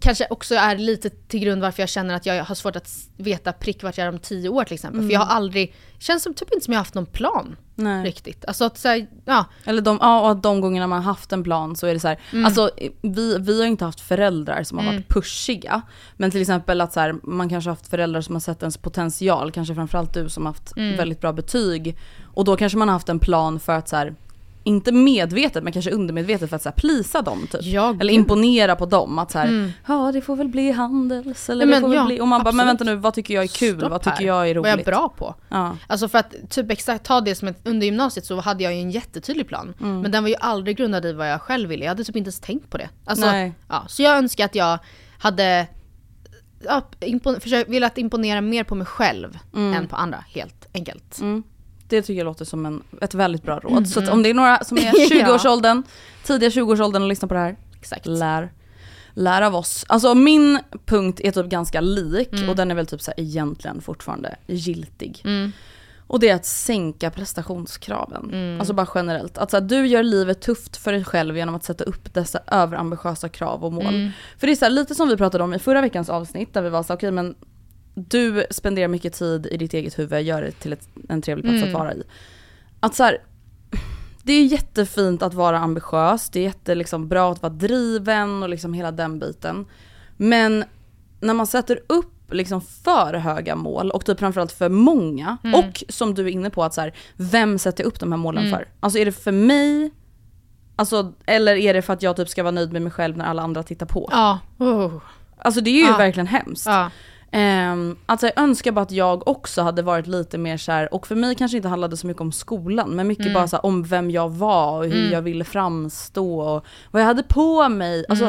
kanske också är lite till grund varför jag känner att jag har svårt att veta prick vart jag är om tio år till exempel. För jag har aldrig, känns som typ inte som jag har haft någon plan Nej. riktigt. Alltså att säga, ja. Eller de, ja, och de gångerna man har haft en plan så är det så här, Mm. alltså vi, vi har inte haft föräldrar som har varit pushiga. Men till exempel att så här, man kanske har haft föräldrar som har sett ens potential, kanske framförallt du som har haft Mm. väldigt bra betyg. Och då kanske man har haft en plan för att så här, inte medvetet men kanske undermedvetet för att så här, plisa dem typ. Ja, Eller imponera på dem. Att så här, ja det får väl bli handels eller Nej, det men får väl ja, bli. Och man bara, men absolut. vänta nu vad tycker jag är kul? Stopp vad tycker här. jag är roligt? Vad är jag bra på? Ja. Alltså för att typ exakt ta det som ett, under gymnasiet så hade jag ju en jättetydlig plan. Mm. Men den var ju aldrig grundad i vad jag själv ville. Jag hade typ inte ens tänkt på det. Alltså, Nej. Ja, så jag önskar att jag hade ja, impon- försökt, velat imponera mer på mig själv än på andra helt enkelt. Mm. Det tycker jag låter som en, ett väldigt bra råd. Så att om det är några som är Ja. 20-årsåldern, tidiga 20-årsåldern och lyssnar på det här, Exakt. lär, lär av oss. Alltså min punkt är typ ganska lik och den är väl typ så här egentligen fortfarande giltig. Och det är att sänka prestationskraven. Alltså bara generellt. Att så här, du gör livet tufft för dig själv genom att sätta upp dessa överambitiösa krav och mål. För det är så här, lite som vi pratade om i förra veckans avsnitt där vi var så okej men du spenderar mycket tid i ditt eget huvud, gör det till ett, en trevlig plats att vara i. Att så här, det är jättefint att vara ambitiös, det är jätte, liksom, att vara driven och liksom hela den biten. Men när man sätter upp liksom för höga mål och typ framförallt för många och som du är inne på att så här, vem sätter jag upp de här målen för? Alltså är det för mig? Alltså, eller är det för att jag typ ska vara nöjd med mig själv när alla andra tittar på? Ja. Oh. Alltså det är ju Ja. verkligen hemskt. Ja. Um, alltså jag önskar bara att jag också hade varit lite mer så här, och för mig kanske inte handlade så mycket om skolan, men mycket bara så här, om vem jag var och hur jag ville framstå och vad jag hade på mig. Alltså,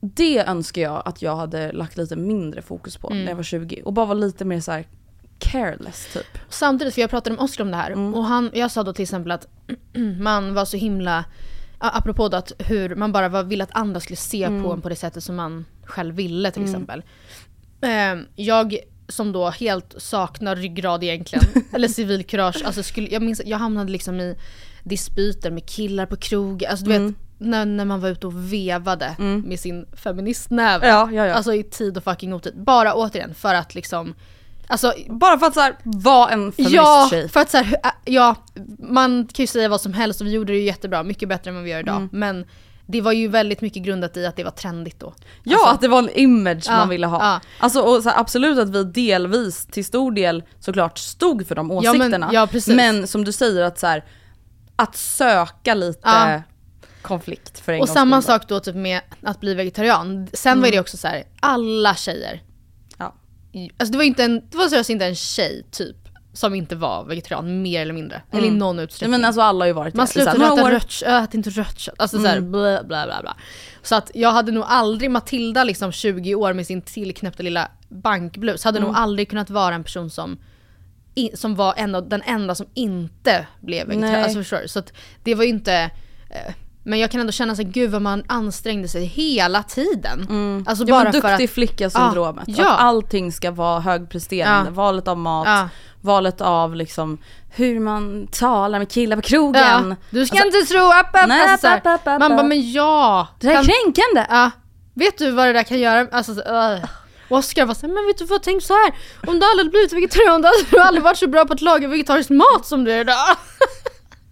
Det önskar jag att jag hade lagt lite mindre fokus på när jag var 20 och bara var lite mer så här careless typ. Samtidigt, för jag pratade med Oskar om det här, och han, jag sa då till exempel att man var så himla, apropå då att hur man bara var, ville att andra skulle se på en på det sättet som man själv ville till exempel. Eh, jag som då helt saknar ryggrad egentligen, eller civilkurage, alltså skulle, jag minns jag hamnade liksom i dispyter med killar på krogen, alltså du vet när, när man var ute och vevade med sin feministnäve. Ja, ja, ja. Alltså i tid och fucking otid. Bara återigen för att liksom, alltså Bara för att så här, vara en Ja, feministtjej. för att så här, ä- ja, man kan ju säga vad som helst och vi gjorde det ju jättebra, mycket bättre än vad vi gör idag. Men det var ju väldigt mycket grundat i att det var trendigt då. Ja, Alltså, att det var en image Ja, man ville ha. ja. Alltså, och så här, absolut att vi delvis, till stor del såklart stod för de men- åsikterna. ja, precis. Men som du säger att så här, att söka lite konflikt för en och samma sak då typ med att bli vegetarian. Sen var det också så här, alla tjejer. Ja. Alltså det var inte en, det var seriöst inte en tjej typ som inte var vegetarian mer eller mindre. Eller i någon Nej, utsträckning. men alltså alla har ju varit Man det. Här, slutade äta rött kött, ät inte rött kött. Alltså såhär bla bla bla bla. Så att jag hade nog aldrig, Matilda liksom 20 år med sin tillknäppta lilla bankblus, hade nog aldrig kunnat vara en person som som var en av, den enda som inte blev vegetarian. Alltså förstår du? Så att det var ju inte eh, men jag kan ändå känna så här, gud vad man ansträngde sig hela tiden. Alltså Ja, bara men för att... duktig flicka-syndromet. Ja. Att allting ska vara högpresterande. Ja. Valet av mat, Ja. valet av liksom hur man talar med killar på krogen. Ja, du ska Alltså, inte tro, upp, upp. Nej, Alltså, upp, upp, upp, man bara, men ja. Det där är kan- kränkande. Ja, vet du vad det där kan göra? Alltså, så, uh. Oskar var såhär, men vet du vad, tänk så här. Om du aldrig blivit vegetarian då hade du aldrig varit så bra på att laga vegetarisk mat som du är idag.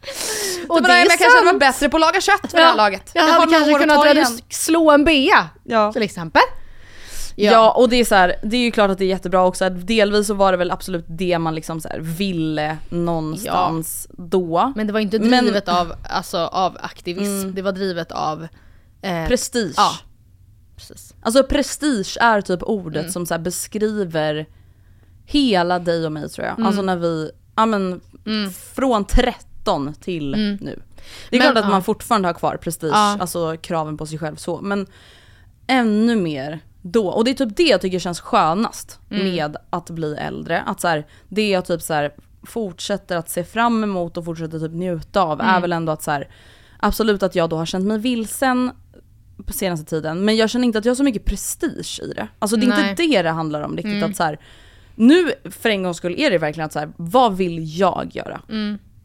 Och det är jag kanske hade varit bättre på att laga kött vid det här laget. Jag har hade kanske kunnat slå en bea Ja. till exempel. Ja. och det är så här, det är ju klart att det är jättebra också. Delvis så var det väl absolut det man liksom så här ville någonstans då. Men det var inte Men- drivet av, alltså, av aktivism, det var drivet av eh, Prestige. Ja, precis. Alltså prestige är typ ordet Mm. som så här beskriver hela dig och mig tror jag. Mm. Alltså när vi, ja men från 13 till nu. Det är Men, klart att man fortfarande har kvar prestige, alltså kraven på sig själv så. Men ännu mer då. Och det är typ det jag tycker känns skönast Mm. med att bli äldre. Att så här, det jag typ så här fortsätter att se fram emot och fortsätter typ njuta av Mm. är väl ändå att så här, absolut att jag då har känt mig vilsen på senaste tiden. Men jag känner inte att jag har så mycket prestige i det. Alltså det är Nej. inte det det handlar om riktigt. Mm. Att så nu för en gångs skull är det verkligen att så vad vill jag göra?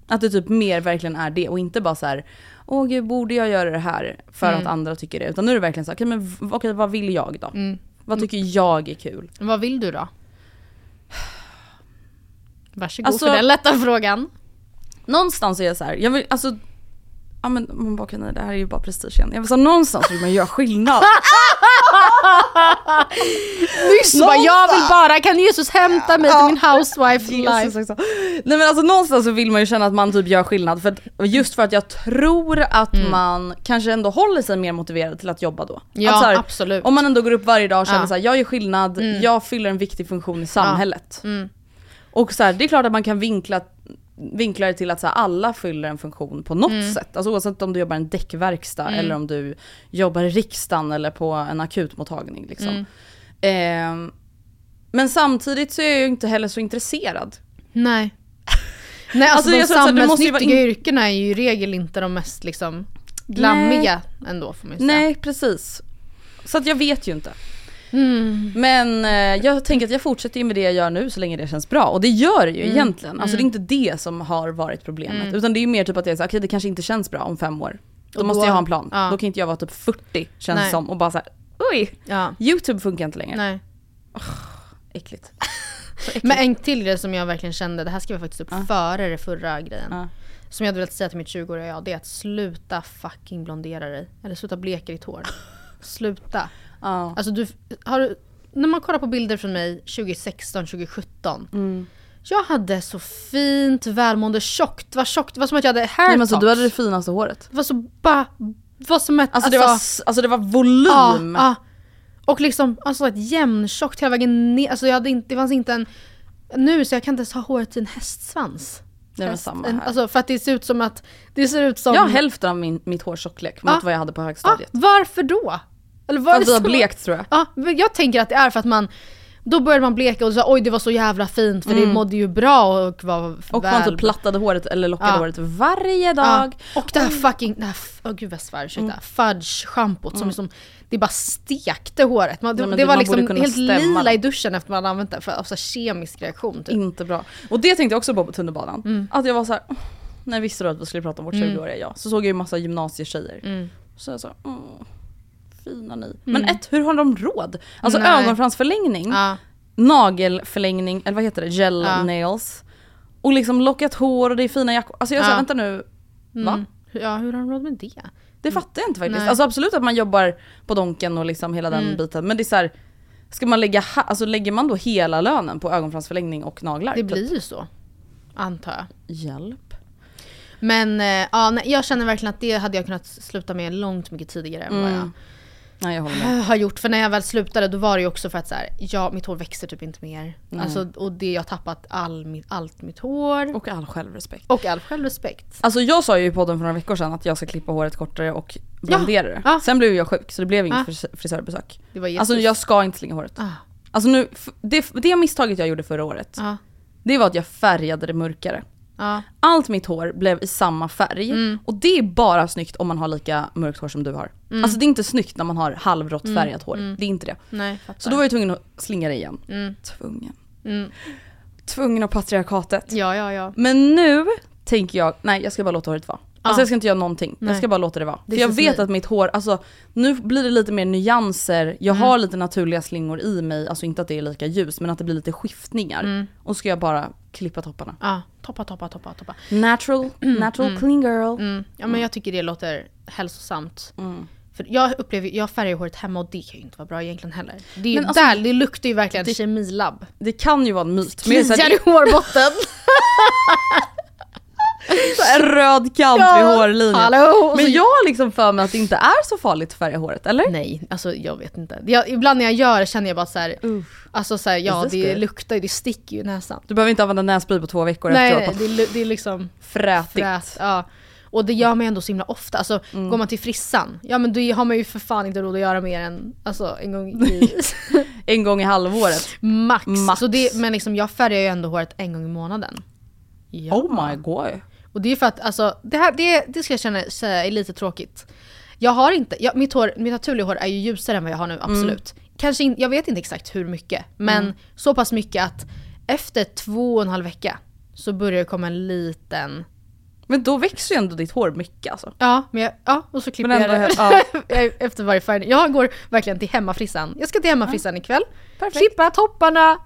Mm. Att det typ mer verkligen är det och inte bara så här, åh gud borde jag göra det här för Mm. att andra tycker det? Utan nu är det verkligen så här, okej men okej, vad vill jag då? Mm. Vad tycker jag är kul? Vad vill du då? Varsågod Alltså- för den lätta frågan. Någonstans är jag så här, jag vill alltså Ja men man bara okej nej det här är ju bara prestige igen. Jag vill säga någonstans vill man göra skillnad. Nyss bara, jag vill bara, kan Jesus hämta mig till min housewife life? också. Nej men alltså någonstans så vill man ju känna att man typ gör skillnad. För att, just för att jag tror att man kanske ändå håller sig mer motiverad till att jobba då. Ja, här, absolut. Om man ändå går upp varje dag och känner Ja. så här, jag gör skillnad, jag fyller en viktig funktion i samhället. Mm. Och så här, det är klart att man kan vinkla, vinkla det till att så här, alla fyller en funktion på något Mm. sätt. Alltså oavsett om du jobbar i en däckverkstad eller om du jobbar i riksdagen eller på en akutmottagning. Liksom. Mm. Ehm, men samtidigt så är jag ju inte heller så intresserad. Nej. Nej alltså, Alltså, de samhällsnyttiga in- yrkena är ju i regel inte de mest liksom glammiga ändå får man ju säga. Nej precis. Så att jag vet ju inte. Mm. Men eh, jag tänker att jag fortsätter med det jag gör nu så länge det känns bra. Och det gör det ju Mm. egentligen. Alltså det är inte det som har varit problemet. Utan det är mer typ att jag säger okej det kanske inte känns bra om fem år. Då Och måste då- jag ha en plan. ja. Då kan inte jag vara typ 40 känns Nej. som och bara såhär oj, Ja. YouTube funkar inte längre. Nej. Äckligt. Men en till grej som jag verkligen kände, det här skrev jag faktiskt upp före det förra grejen. Ja. Som jag hade velat säga till mitt 20-åriga jag, det är att sluta fucking blondera dig. Eller sluta bleka ditt hår. Sluta. Ja. Alltså du, har när man kollar på bilder från mig 2016, 2017. Mm. Jag hade så fint, välmående, tjockt. Det var tjockt, det var som att jag hade hair Nej, men alltså, du hade det finaste håret. Det var så bara, det var som ett... Alltså, det, var, s- alltså det var volym. Ja, ja. Och liksom alltså ett jämntjockt hela vägen ner. Alltså jag hade inte, det fanns inte en... Nu så jag kan inte ens ha håret i en hästsvans. Det var samma här. Alltså för att det ser ut som att... Det ser ut som... Jag har hälften av min, mitt hårs tjocklek mot Ja. vad jag hade på högstadiet. Varför då? Eller var att vi har blekt tror jag. Ja, jag tänker att det är för att man... Då började man bleka och så oj det var så jävla fint för det mådde ju bra och var Mm. Och väl... man typ plattade håret eller lockade Ja. håret varje Ja. dag. Och det här fucking, det här, åh gud vad jag svär, ursäkta, fudge-schampot som liksom, det bara stekte håret. Man, det, Nej, det det- var liksom helt stämma lila i duschen efter man använt det för alltså, kemisk reaktion typ. Inte bra. Och det tänkte jag också på på tunnelbanan. Mm. Att jag var så här, när jag visste då att vi skulle prata om vårt 20-åriga jag, så såg jag ju massa gymnasietjejer. Mm. Så jag sa, "Åh, fina ni. Men ett, hur har de råd? Alltså Nej. ögonfransförlängning, Ja. nagelförlängning, eller vad heter det, gel Ja. nails. Och liksom lockat hår och det är fina jackor. Alltså jag sa Ja. vänta nu, va? Mm. Ja, hur har de råd med det? Det fattar jag inte faktiskt. Nej. Alltså absolut att man jobbar på Donken och liksom hela den Mm. biten. Men det är så här, ska man lägga, alltså lägger man då hela lönen på ögonfransförlängning och naglar? Det Typ. blir ju så. Antar jag. Hjälp. Men eh, ja, nej, jag känner verkligen att det hade jag kunnat sluta med långt mycket tidigare än vad jag Mm. Nej jag håller med. har gjort. För när jag väl slutade då var det ju också för att så här, ja, mitt hår växer typ inte mer. Alltså, och det, jag har tappat all, allt mitt hår. Och all självrespekt. Och all självrespekt. Alltså jag sa ju i podden för några veckor sedan att jag ska klippa håret kortare och blondera det. ja. Sen blev jag sjuk så det blev inget Ja. fris- frisörbesök. Det var Jesus. Alltså jag ska inte slinga håret. Ah, Alltså nu, det, det misstaget jag gjorde förra året, ja, det var att jag färgade det mörkare. Ja. Allt mitt hår blev i samma färg. Mm. Och det är bara snyggt om man har lika mörkt hår som du har. Mm. Alltså det är inte snyggt när man har halvrått färgat hår. Det är inte det. Nej. Så då var jag tvungen att slinga det igen. Mm. Tvungen. Mm. Tvungen av patriarkatet. Ja, ja, ja. Men nu tänker jag, nej jag ska bara låta håret vara. Alltså Ja. jag ska inte göra någonting. Jag Nej. ska bara låta det vara. Det För jag vet att mitt hår, alltså nu blir det lite mer nyanser. Jag Mm. har lite naturliga slingor i mig, alltså inte att det är lika ljus men att det blir lite skiftningar. Mm. Och så ska jag bara klippa topparna. Ja, toppa, toppa, toppa, toppa. Natural, natural clean girl. Mm. Ja men jag tycker det låter hälsosamt. Mm. För jag upplever, jag färgar håret hemma och det kan ju inte vara bra egentligen heller. Det, är ju alltså- där, det luktar ju verkligen kemilabb. Det kan ju vara en myt. Men Kliar i hårbotten. en röd kant vid hårlinjen. Hallå! Men jag har liksom för mig att det inte är så farligt att färga håret, eller? Nej, alltså jag vet inte. Jag, ibland när jag gör det känner jag bara så här, alltså så här, ja det good? luktar ju, det sticker ju i näsan. Du behöver inte använda nässpray på två veckor Nej, efteråt. nej det, det är liksom Frätigt. frät. Ja. Och det gör man ju ändå så himla ofta. Alltså Mm. går man till frissan, ja men då har man ju för fan inte råd att göra mer än alltså, en gång i En gång i halvåret. max. Max. Så det, men liksom, jag färgar ju ändå håret en gång i månaden. Ja. Oh my god. Och det är för att alltså, det här det, det ska jag känna, säga är lite tråkigt. Jag har inte, jag, mitt, hår, mitt naturliga hår är ju ljusare än vad jag har nu, absolut. Kanske in, jag vet inte exakt hur mycket, men så pass mycket att efter två och en halv vecka så börjar det komma en liten Men då växer ju ändå ditt hår mycket alltså. Ja, men jag, ja och så klipper jag det ja. efter varje färg. Jag går verkligen till hemmafrissan. Jag ska till hemmafrissan ikväll. Perfekt. Klippa topparna,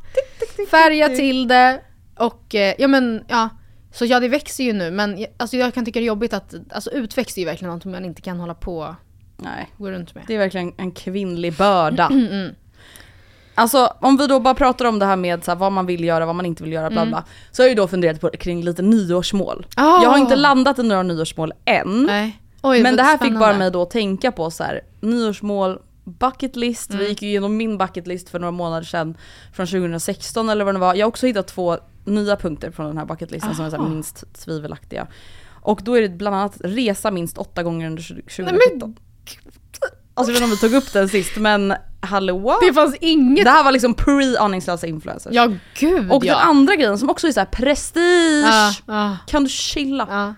färga till det och eh, ja men ja. Så ja det växer ju nu men alltså, jag kan tycka det är jobbigt att, alltså utväxt är ju verkligen något man inte kan hålla på och Nej. gå runt med. Det är verkligen en kvinnlig börda. Mm, Alltså om vi då bara pratar om det här med så här, vad man vill göra, vad man inte vill göra, bla bla. Så har jag ju då funderat på kring lite nyårsmål. Ah. Jag har inte landat i några nyårsmål än. Nej. Oj, men det här fick bara mig då att tänka på så här, nyårsmål, bucket list. Mm. Vi gick ju igenom min bucket list för några månader sedan från 2016 eller vad det var. Jag har också hittat två nya punkter från den här bucket listen som är så här Aha. minst tvivelaktiga. Och då är det bland annat resa minst åtta gånger under 2017. Alltså jag vet inte om vi tog upp den sist men hallå? Det fanns inget. Det här var liksom pre-aningslösa influencers. Ja gud och ja. den andra grejen som också är så här prestige. Ja, ja, Kan du chilla? ja,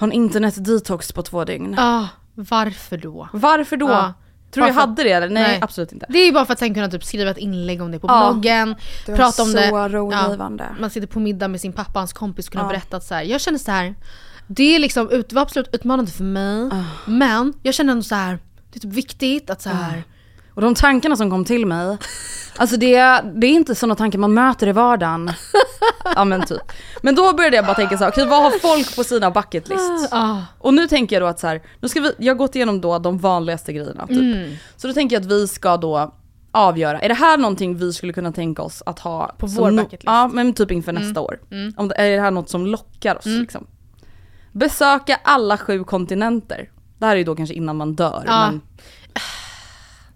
Ha en internet detox på två dygn. ja. Varför då? Varför då? Ja. Tror du jag hade det eller? Nej, Nej. absolut inte. Det är ju bara för att sen kunna typ skriva ett inlägg om det på Ja. bloggen, Det var prata om så det. rogivande. man sitter på middag med sin pappa och hans kompis och kunna Ja. berätta att så här, jag känner så här. Det är liksom, det var absolut utmanande för mig. Ah. Men jag känner ändå så här. det är typ viktigt att så här. Och de tankarna som kom till mig, alltså det, det är inte sådana tankar man möter i vardagen. ja men typ. Men då började jag bara tänka så här, okej vad har folk på sina bucket list? Ah, Och nu tänker jag då att så här, nu ska vi, jag har gått igenom då de vanligaste grejerna typ. Mm. Så då tänker jag att vi ska då avgöra, är det här någonting vi skulle kunna tänka oss att ha På vår no- bucket list? Ja men typ inför nästa år. Mm. Om det, är det här något som lockar oss liksom? Besöka alla sju kontinenter. Det här är ju då kanske innan man dör Ja. men...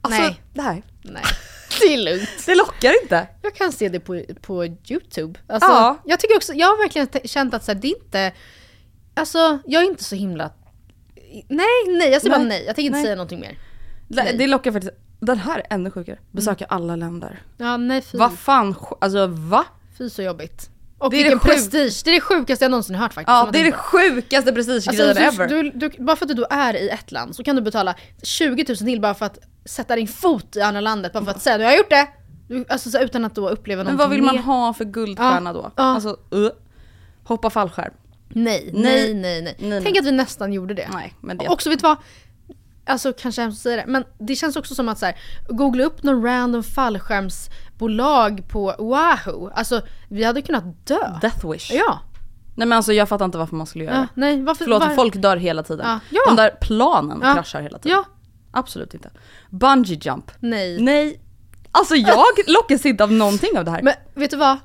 Alltså, Nej. det här, nej. Det är lugnt. det lockar inte. Jag kan se det på, på youtube. Alltså, Ja. Jag tycker också, jag har verkligen känt att så här, det är inte, alltså jag är inte så himla, nej nej jag säger bara Nej. nej, jag tänker inte Nej. säga någonting mer. Nej. det lockar faktiskt. Den här är ännu sjukare. Besöka alla länder. Ja nej fy, Vad fan, alltså va? fy så jobbigt. Och Det är det prestige, det är det sjukaste jag någonsin hört faktiskt. Ja det är det sjukaste prestigegrejen Alltså, ever. du, du, bara för att du är i ett land så kan du betala 20 000 till bara för att sätta din fot i andra landet, bara för att säga jag har gjort det! Du, alltså, så, utan att då uppleva Men någonting vad vill man mer. ha för guldstjärna Ja, då? ja. Alltså, uh. Hoppa fallskärm. Nej, Nej. nej, nej, nej. Nej, Tänk att vi nästan gjorde det. Nej men det... Och också vet du vad? Alltså kanske hemskt att säga det, men det känns också som att så här, googla upp någon random fallskärmsbolag på Wahoo. Alltså vi hade kunnat dö. Death wish. Ja. Nej men alltså jag fattar inte varför man skulle göra ja det. nej, varför? Förlåt, var- folk dör hela tiden. Ja. Ja. De där planen Ja. kraschar hela tiden. Ja, Absolut inte. Bungee jump. nej. Nej. Alltså jag lockas inte av någonting av det här. Men vet du vad?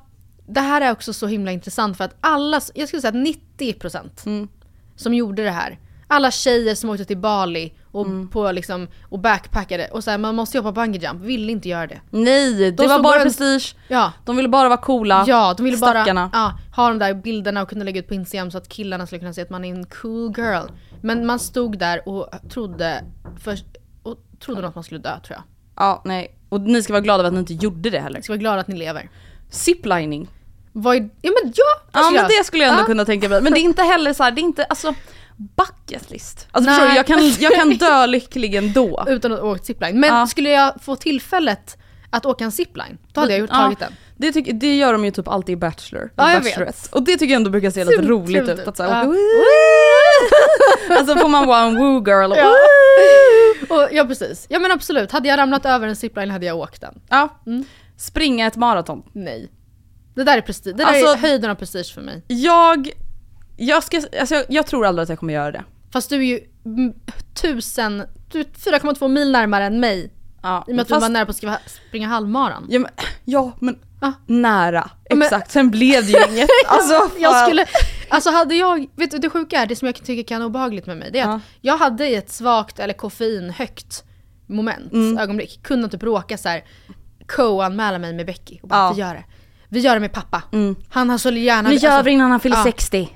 Det här är också så himla intressant för att alla, jag skulle säga att 90% Mm. som gjorde det här, alla tjejer som åkte till Bali och, Mm. på liksom, och backpackade och så här, man måste hoppa bungee jump, ville inte göra det. Nej, det De var stod bara bara en- prestige. Ja, De ville bara vara coola. ja de ville bara Stackarna. ja, ha de där bilderna och kunna lägga ut på Instagram så att killarna skulle kunna se att man är en cool girl. Men man stod där och trodde, för, och trodde nog att man skulle dö tror jag. Ja, nej. Och ni ska vara glada över att ni inte gjorde det heller. Jag ska vara glad att ni lever. Ziplining. Vad är, ja men ja! Ja men jag- det skulle jag ändå Ja. kunna tänka mig. Men det är inte heller så här, det är inte, alltså bucket list. Alltså Nej. förstår du, jag kan, jag kan dö lycklig ändå. Utan att åka zipline. Men Ja. skulle jag få tillfället att åka en zipline, då hade jag gjort, Ja, tagit den. Det, tycker- det gör de ju typ alltid i Bachelor. Ja, jag Bachelorette. Och det tycker jag ändå brukar se lite roligt ut. Att så här, Ja. "Woo!" alltså får man vara en woo girl och Ja. "Woo!" Och, ja precis. Ja men absolut, hade jag ramlat över en zipline hade jag åkt den. ja. Mm. Springa ett maraton. Nej. Det där är prestige, det där Alltså- är höjden av prestige för mig. Jag, jag, ska, alltså jag, tror aldrig att jag kommer göra det. Fast du är ju mm, tusen, du är 4,2 mil närmare än mig. Ja, I och med att fast- du var nära på att skriva, springa halvmaran. Ja men, ja, men Ja. nära. men- Exakt, sen blev det ju inget. Alltså, jag skulle, alltså hade jag, vet du det sjuka är, det som jag tycker kan vara obehagligt med mig, det är att jag hade i ett svagt eller koffeinhögt moment, Mm. ögonblick, kunnat typ råka så här co-anmäla mig med Becky och bara Ja. Mm. vi gör det. Vi gör det med pappa. Han har så gärna... Nu gör alltså- vi innan han fyller ja. 60.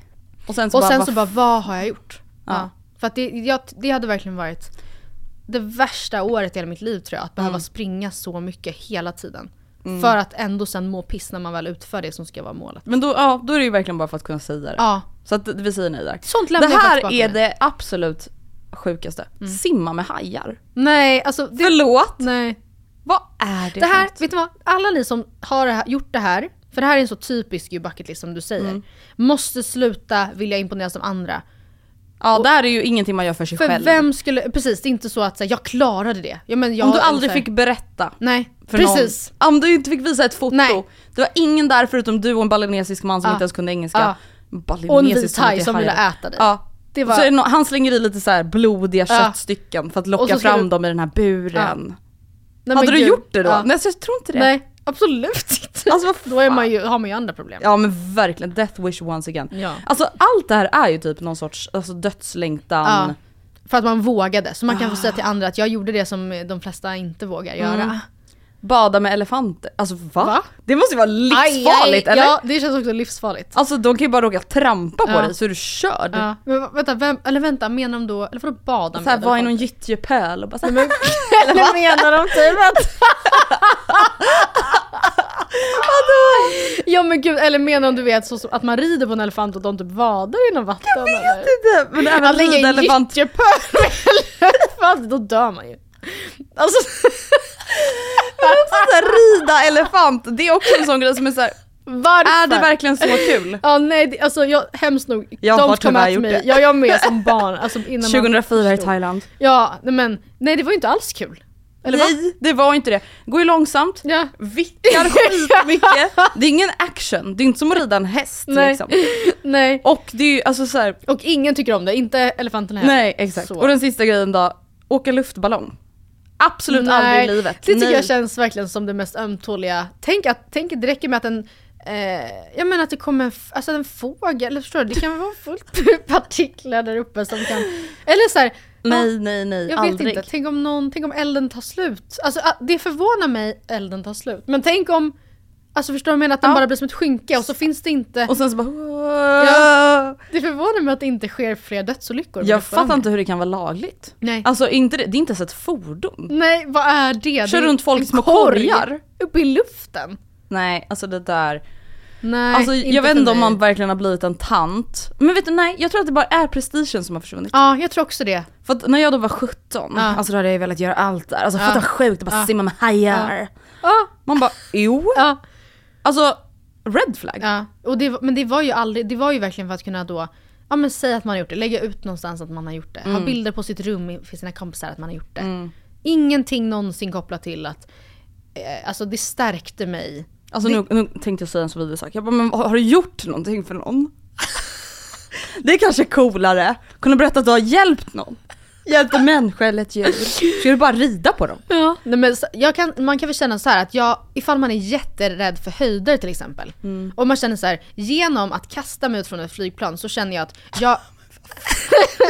Och sen så Och bara, sen vad så bara, vad har jag gjort? Ja. För att det, jag, det hade verkligen varit det värsta året i hela mitt liv tror jag. Att behöva springa så mycket hela tiden. För att ändå sen må piss när man väl utför det som ska vara målet. Men då, ja, då är det ju verkligen bara för att kunna säga det. Ja, Så att vi säger nej där. sånt Det här är det absolut sjukaste. Simma med hajar. Nej, alltså det, Förlåt? nej. Vad är det Det här, vet du vad? Alla ni som har det här, gjort det här, för det här är en så typisk ju bucket list som du säger. Mm. Måste sluta vilja imponera som andra. Ja det här är ju ingenting man gör för sig För själv. vem skulle, precis det är inte så att säga, jag klarade det. Ja, men jag, Om du aldrig så här- fick berätta. Nej, precis. Någon. Om du inte fick visa ett foto. Nej. Det var ingen där förutom du och en balinesisk man som Ja. inte ens kunde engelska. Balinesisk Och en vit inte som ville äta dig. Ja. Det Och var, Så nå- han slänger i lite så här blodiga Ja. köttstycken för att Och locka så fram du- dem i den här buren. Nej, Hade du gud. gjort det då? Nej så jag tror inte det. Nej, absolut. Alltså Då är man ju, har man ju andra problem. Ja men verkligen, death wish once again. Ja. Alltså allt det här är ju typ någon sorts alltså, dödslängtan. Ja. För att man vågade, så man kan få säga till andra att jag gjorde det som de flesta inte vågar göra. Mm. Bada med elefanter. Alltså va? Va? Det måste ju vara livsfarligt Aj, aj, eller? Ja, det känns också livsfarligt. Alltså de kan ju bara råka trampa på Ja. dig så är du körd. Ja. Men vänta, vem, eller vänta, menar de då, eller vadå bada med var i någon gyttjepöl och bara så här, Eller menar de typ att... Ja men gud, eller menar du vet så, att man rider på en elefant och de typ vadar inom vatten? Jag vet inte, men även Att lägga rida en elefant. gyttjepöl med elefant, då dör man ju. Alltså, så här, rida elefant, det är också en sån grej som är så här, varför? är det verkligen så kul? Ja nej, det, alltså jag, hemskt nog. Jag de har tyvärr at gjort mig. det. Ja jag med som barn. Alltså, innan man 2004 i. Thailand. Ja, men nej det var ju inte alls kul. Eller va? Nej, det var inte det. Går ju långsamt, Ja. vickar skitmycket. Det är ingen action, det är inte som att rida en häst Nej. liksom. Nej. Och det är ju alltså så här, Och ingen tycker om det, inte elefanterna heller. nej exakt. Så. Och den sista grejen då, åka luftballong. Absolut aldrig i livet. Det tycker nej. jag känns verkligen som det mest ömtåliga. Tänk att, tänk det räcker med att en Eh, jag menar att det kommer en, alltså en fågel, eller förstår du? Det kan vara fullt med partiklar där uppe som kan... Eller så här, Nej nej nej, jag aldrig. vet inte, tänk om, någon, tänk om elden tar slut. Alltså ah, det förvånar mig, elden tar slut. Men tänk om, alltså förstår du vad jag menar? Att den Ja. bara blir som ett skynke och så finns det inte... Och sen så bara... Ja. Det förvånar mig att det inte sker fler dödsolyckor. Jag fattar inte hur det kan vara lagligt. Nej. Alltså inte det, det är inte ens ett fordon. Nej, vad är det? Kör runt folk små korg korgar. Uppe i luften. Nej, alltså det där. Nej, Alltså jag vet inte om man verkligen har blivit en tant. Men vet du, nej jag tror att det bara är prestigen som har försvunnit. Ja, jag tror också det. För att när jag då var 17, Ja. alltså då hade jag velat göra allt där. Alltså Ja. fatta sjukt att bara Ja. simma med hajar. Ja, Man bara, jo. ja, Alltså, red flag. ja. Och det, men det var ju aldrig, det var ju verkligen för att kunna då Ja men säga att man har gjort det, lägga ut någonstans att man har gjort det. Ha bilder på sitt rum för sina kompisar att man har gjort det. Ingenting någonsin kopplat till att eh, Alltså det stärkte mig. Alltså nu, nu tänkte jag säga en så vidrig sak. Jag bara, men har, har du gjort någonting för någon? det är kanske coolare. Kunna berätta att du har hjälpt någon. Hjälpt en människa eller ett djur. Ska du bara rida på dem? Ja. Nej, men jag kan, man kan väl känna så här att jag, ifall man är jätterädd för höjder till exempel. Mm. Och man känner så här, genom att kasta mig ut från ett flygplan så känner jag att jag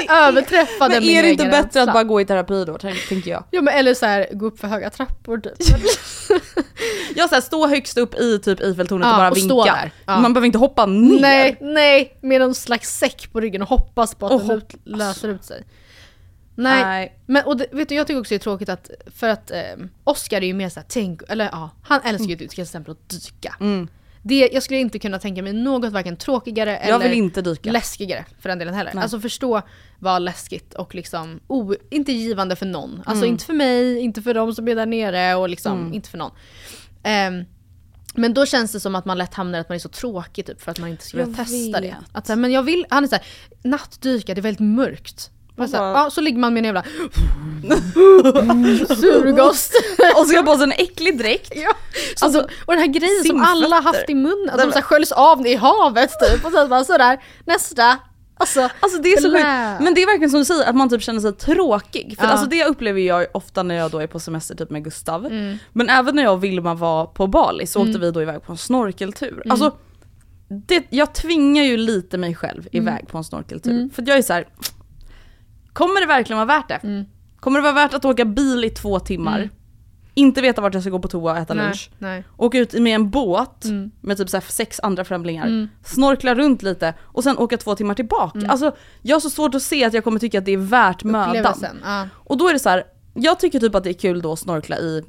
överträffade Men min är det inte egen bättre rädsla. att bara gå i terapi då, tänk- tänker jag. Ja men eller så här, gå upp för höga trappor typ. Jag så här, stå högst upp i typ Eiffeltornet Ja, och bara och vinka. stå där. Ja. Man behöver inte hoppa ner. nej, nej, med någon slags säck på ryggen och hoppas på att Och den löser ut sig. Nej, Nej. men och det, vet du jag tycker också det är tråkigt att, för att eh, Oscar är ju mer såhär, tänk, eller ja, han älskar ju till exempel att dyka. Mm. Det, jag skulle inte kunna tänka mig något varken tråkigare Jag eller vill inte dyka. läskigare för den delen heller. Nej. Alltså förstå vad läskigt och liksom o, inte givande för någon. Alltså Mm. inte för mig, inte för de som är där nere och liksom inte för någon. Ehm, men då känns det som att man lätt hamnar i att man är så tråkig typ för att man inte skulle Jag testa det. vet. Att, så här, men jag vill, han är såhär, nattdyka det är väldigt mörkt. Man så, bara- ja, så ligger man med en jävla surgast. Och så ska jag på sig en äcklig dräkt. Ja. Så, Alltså, och den här grejen som alla haft i munnen, att de så här sköljs av i havet typ. Och sen bara sådär, nästa. Alltså, Alltså det är så sjukt. Men det är verkligen som du säger, att man typ känner sig tråkig. För Ja. alltså det upplever jag ofta när jag då är på semester typ med Gustav. Mm. Men även när jag och Vilma var på Bali så åkte vi då iväg på en snorkeltur. Mm. Alltså, det, jag tvingar ju lite mig själv Mm. iväg på en snorkeltur. För att jag är så här. Kommer det verkligen vara värt det? Mm. Kommer det vara värt att åka bil i två timmar? inte veta vart jag ska gå på toa och äta Nej, lunch. nej. Åka ut med en båt Mm. med typ så sex andra främlingar, snorkla runt lite och sen åka två timmar tillbaka. Alltså jag har så svårt att se att jag kommer tycka att det är värt mödan. Ja. Och då är det så här, jag tycker typ att det är kul då att snorkla i,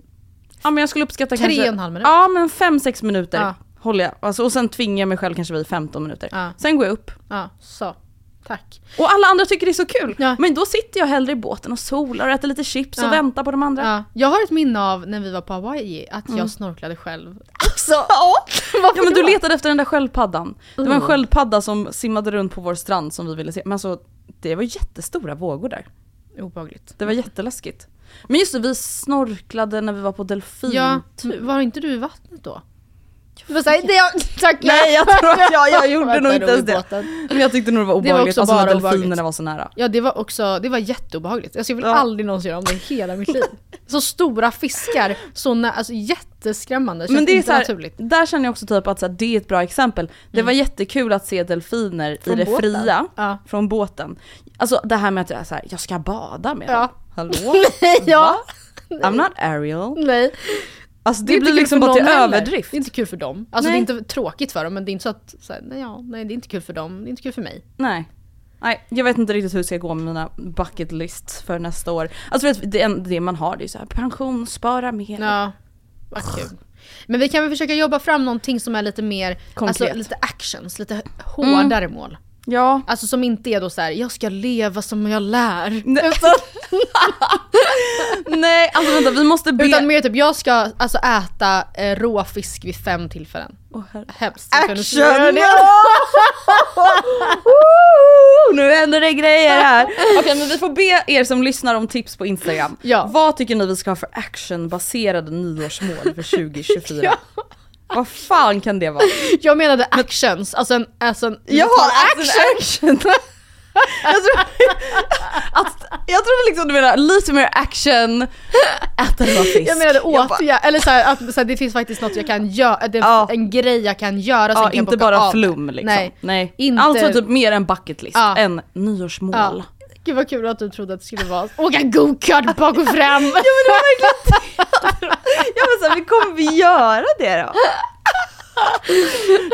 ja men jag skulle uppskatta Tre kanske... och en halv minut. Ja men fem sex minuter Ja. håller jag. Alltså, och sen tvingar jag mig själv kanske vid 15 minuter. Ja. Sen går jag upp. Ja, så. Tack. Och alla andra tycker det är så kul. Ja. Men då sitter jag hellre i båten och solar och äter lite chips Ja. och väntar på de andra. Ja. Jag har ett minne av när vi var på Hawaii, att Mm. jag snorklade själv. Så, ja men du letade efter den där sköldpaddan. Det var en sköldpadda som simmade runt på vår strand som vi ville se. Men alltså det var jättestora vågor där. Obehagligt. Det var jätteläskigt. Men just det, vi snorklade när vi var på delfin. Ja, var inte du i vattnet då? Du var såhär, det, tack Nej jag tror att jag, jag gjorde nog inte ens det. båten. Men jag tyckte nog det var Det var obehagligt, också alltså när delfinerna obehagligt. var så nära. Ja det var också, det var jätteobehagligt. Alltså jag vill Ja. aldrig någonsin göra om det i hela mitt liv. Så stora fiskar, så nä- alltså jätteskrämmande. Känns Men det är så här, naturligt. där känner jag också typ att så här, det är ett bra exempel. Det var jättekul att se delfiner Från i det båten. fria, Ja. från båten. Alltså det här med att jag så här, jag ska bada med Ja. dem. Hallå? ja. I'm not Ariel. Nej. Alltså det, är blir liksom bara till överdrift. Det är inte kul för dem. Alltså Nej. det är inte tråkigt för dem men det är inte så att, så här, nej, ja, nej det är inte kul för dem, det är inte kul för mig. Nej. Nej, jag vet inte riktigt hur det ska gå med mina bucket list för nästa år. Alltså vet, det, det man har det är så här, pension, spara mer. Ja, vad kul. Men vi kan väl försöka jobba fram någonting som är lite mer, Konkret. alltså lite actions, lite hårdare mål. Ja. Alltså som inte är då så här: jag ska leva som jag lär. Nej. Nej, alltså vänta vi måste be... Utan mer typ, jag ska alltså äta eh, råfisk vid fem tillfällen. Herre- Hemskt. Action! nu händer det grejer här. Okej men vi får be er som lyssnar om tips på Instagram. Ja. Vad tycker ni vi ska ha för actionbaserade nyårsmål för 2024? Vad fan kan det vara? Jag menade actions, alltså en, alltså en Jag har action! action. jag, tror, att, jag trodde liksom du menade lite mer action, äta rå fisk. Jag menade Jag bara- eller så här, att så här, det finns faktiskt något jag kan göra, det är Ja. en grej jag kan göra Ja, kan inte bara av flum liksom. Nej. Nej. Inte- Alltså typ mer en bucket list Ja. än nyårsmål. Ja. Gud vad kul att du trodde att det skulle vara åka go-kart bak och fram. Ja men det var verkligen Ja men så här, vi kommer vi göra det då?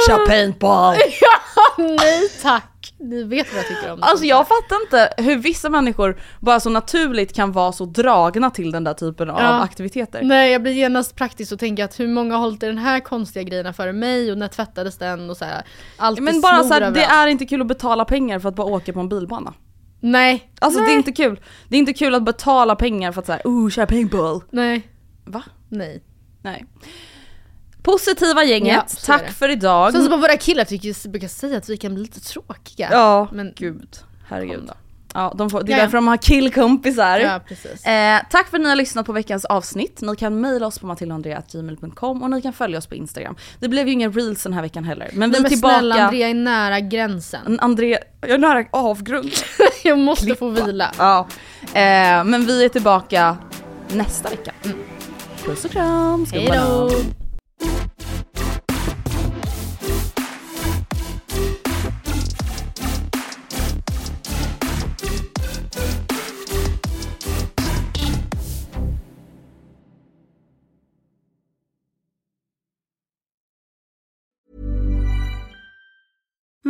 Kör paintball! Nej tack, ni vet vad jag tycker om det. Alltså jag fattar inte hur vissa människor bara så naturligt kan vara så dragna till den där typen av Ja. aktiviteter. Nej jag blir genast praktisk och tänker att hur många har hållit i den här konstiga grejerna före mig och när tvättades den och så här. Allt Men bara snor så här, det överallt. är inte kul att betala pengar för att bara åka på en bilbana. Nej. Alltså Nej. det är inte kul. Det är inte kul att betala pengar för att såhär, oh köra paintball. Nej. Va? Nej. Nej. Positiva gänget, Ja, tack för idag. Sen så bara våra killar tycker, brukar säga att vi kan bli lite tråkiga. Ja, Men- gud. Herregud. Ja, de får, det är Ja, ja. därför de har killkompisar. Ja. Eh, tack för att ni har lyssnat på veckans avsnitt. Ni kan mejla oss på matildaandrea.gmail.com och ni kan följa oss på Instagram. Det blev ju ingen reels den här veckan heller. Men vi är men tillbaka. snälla Andrea är nära gränsen. André, jag är nära avgrund. Jag måste få vila. ja. eh, men vi är tillbaka nästa vecka. Puss och kram, Hejdå! skumbanan.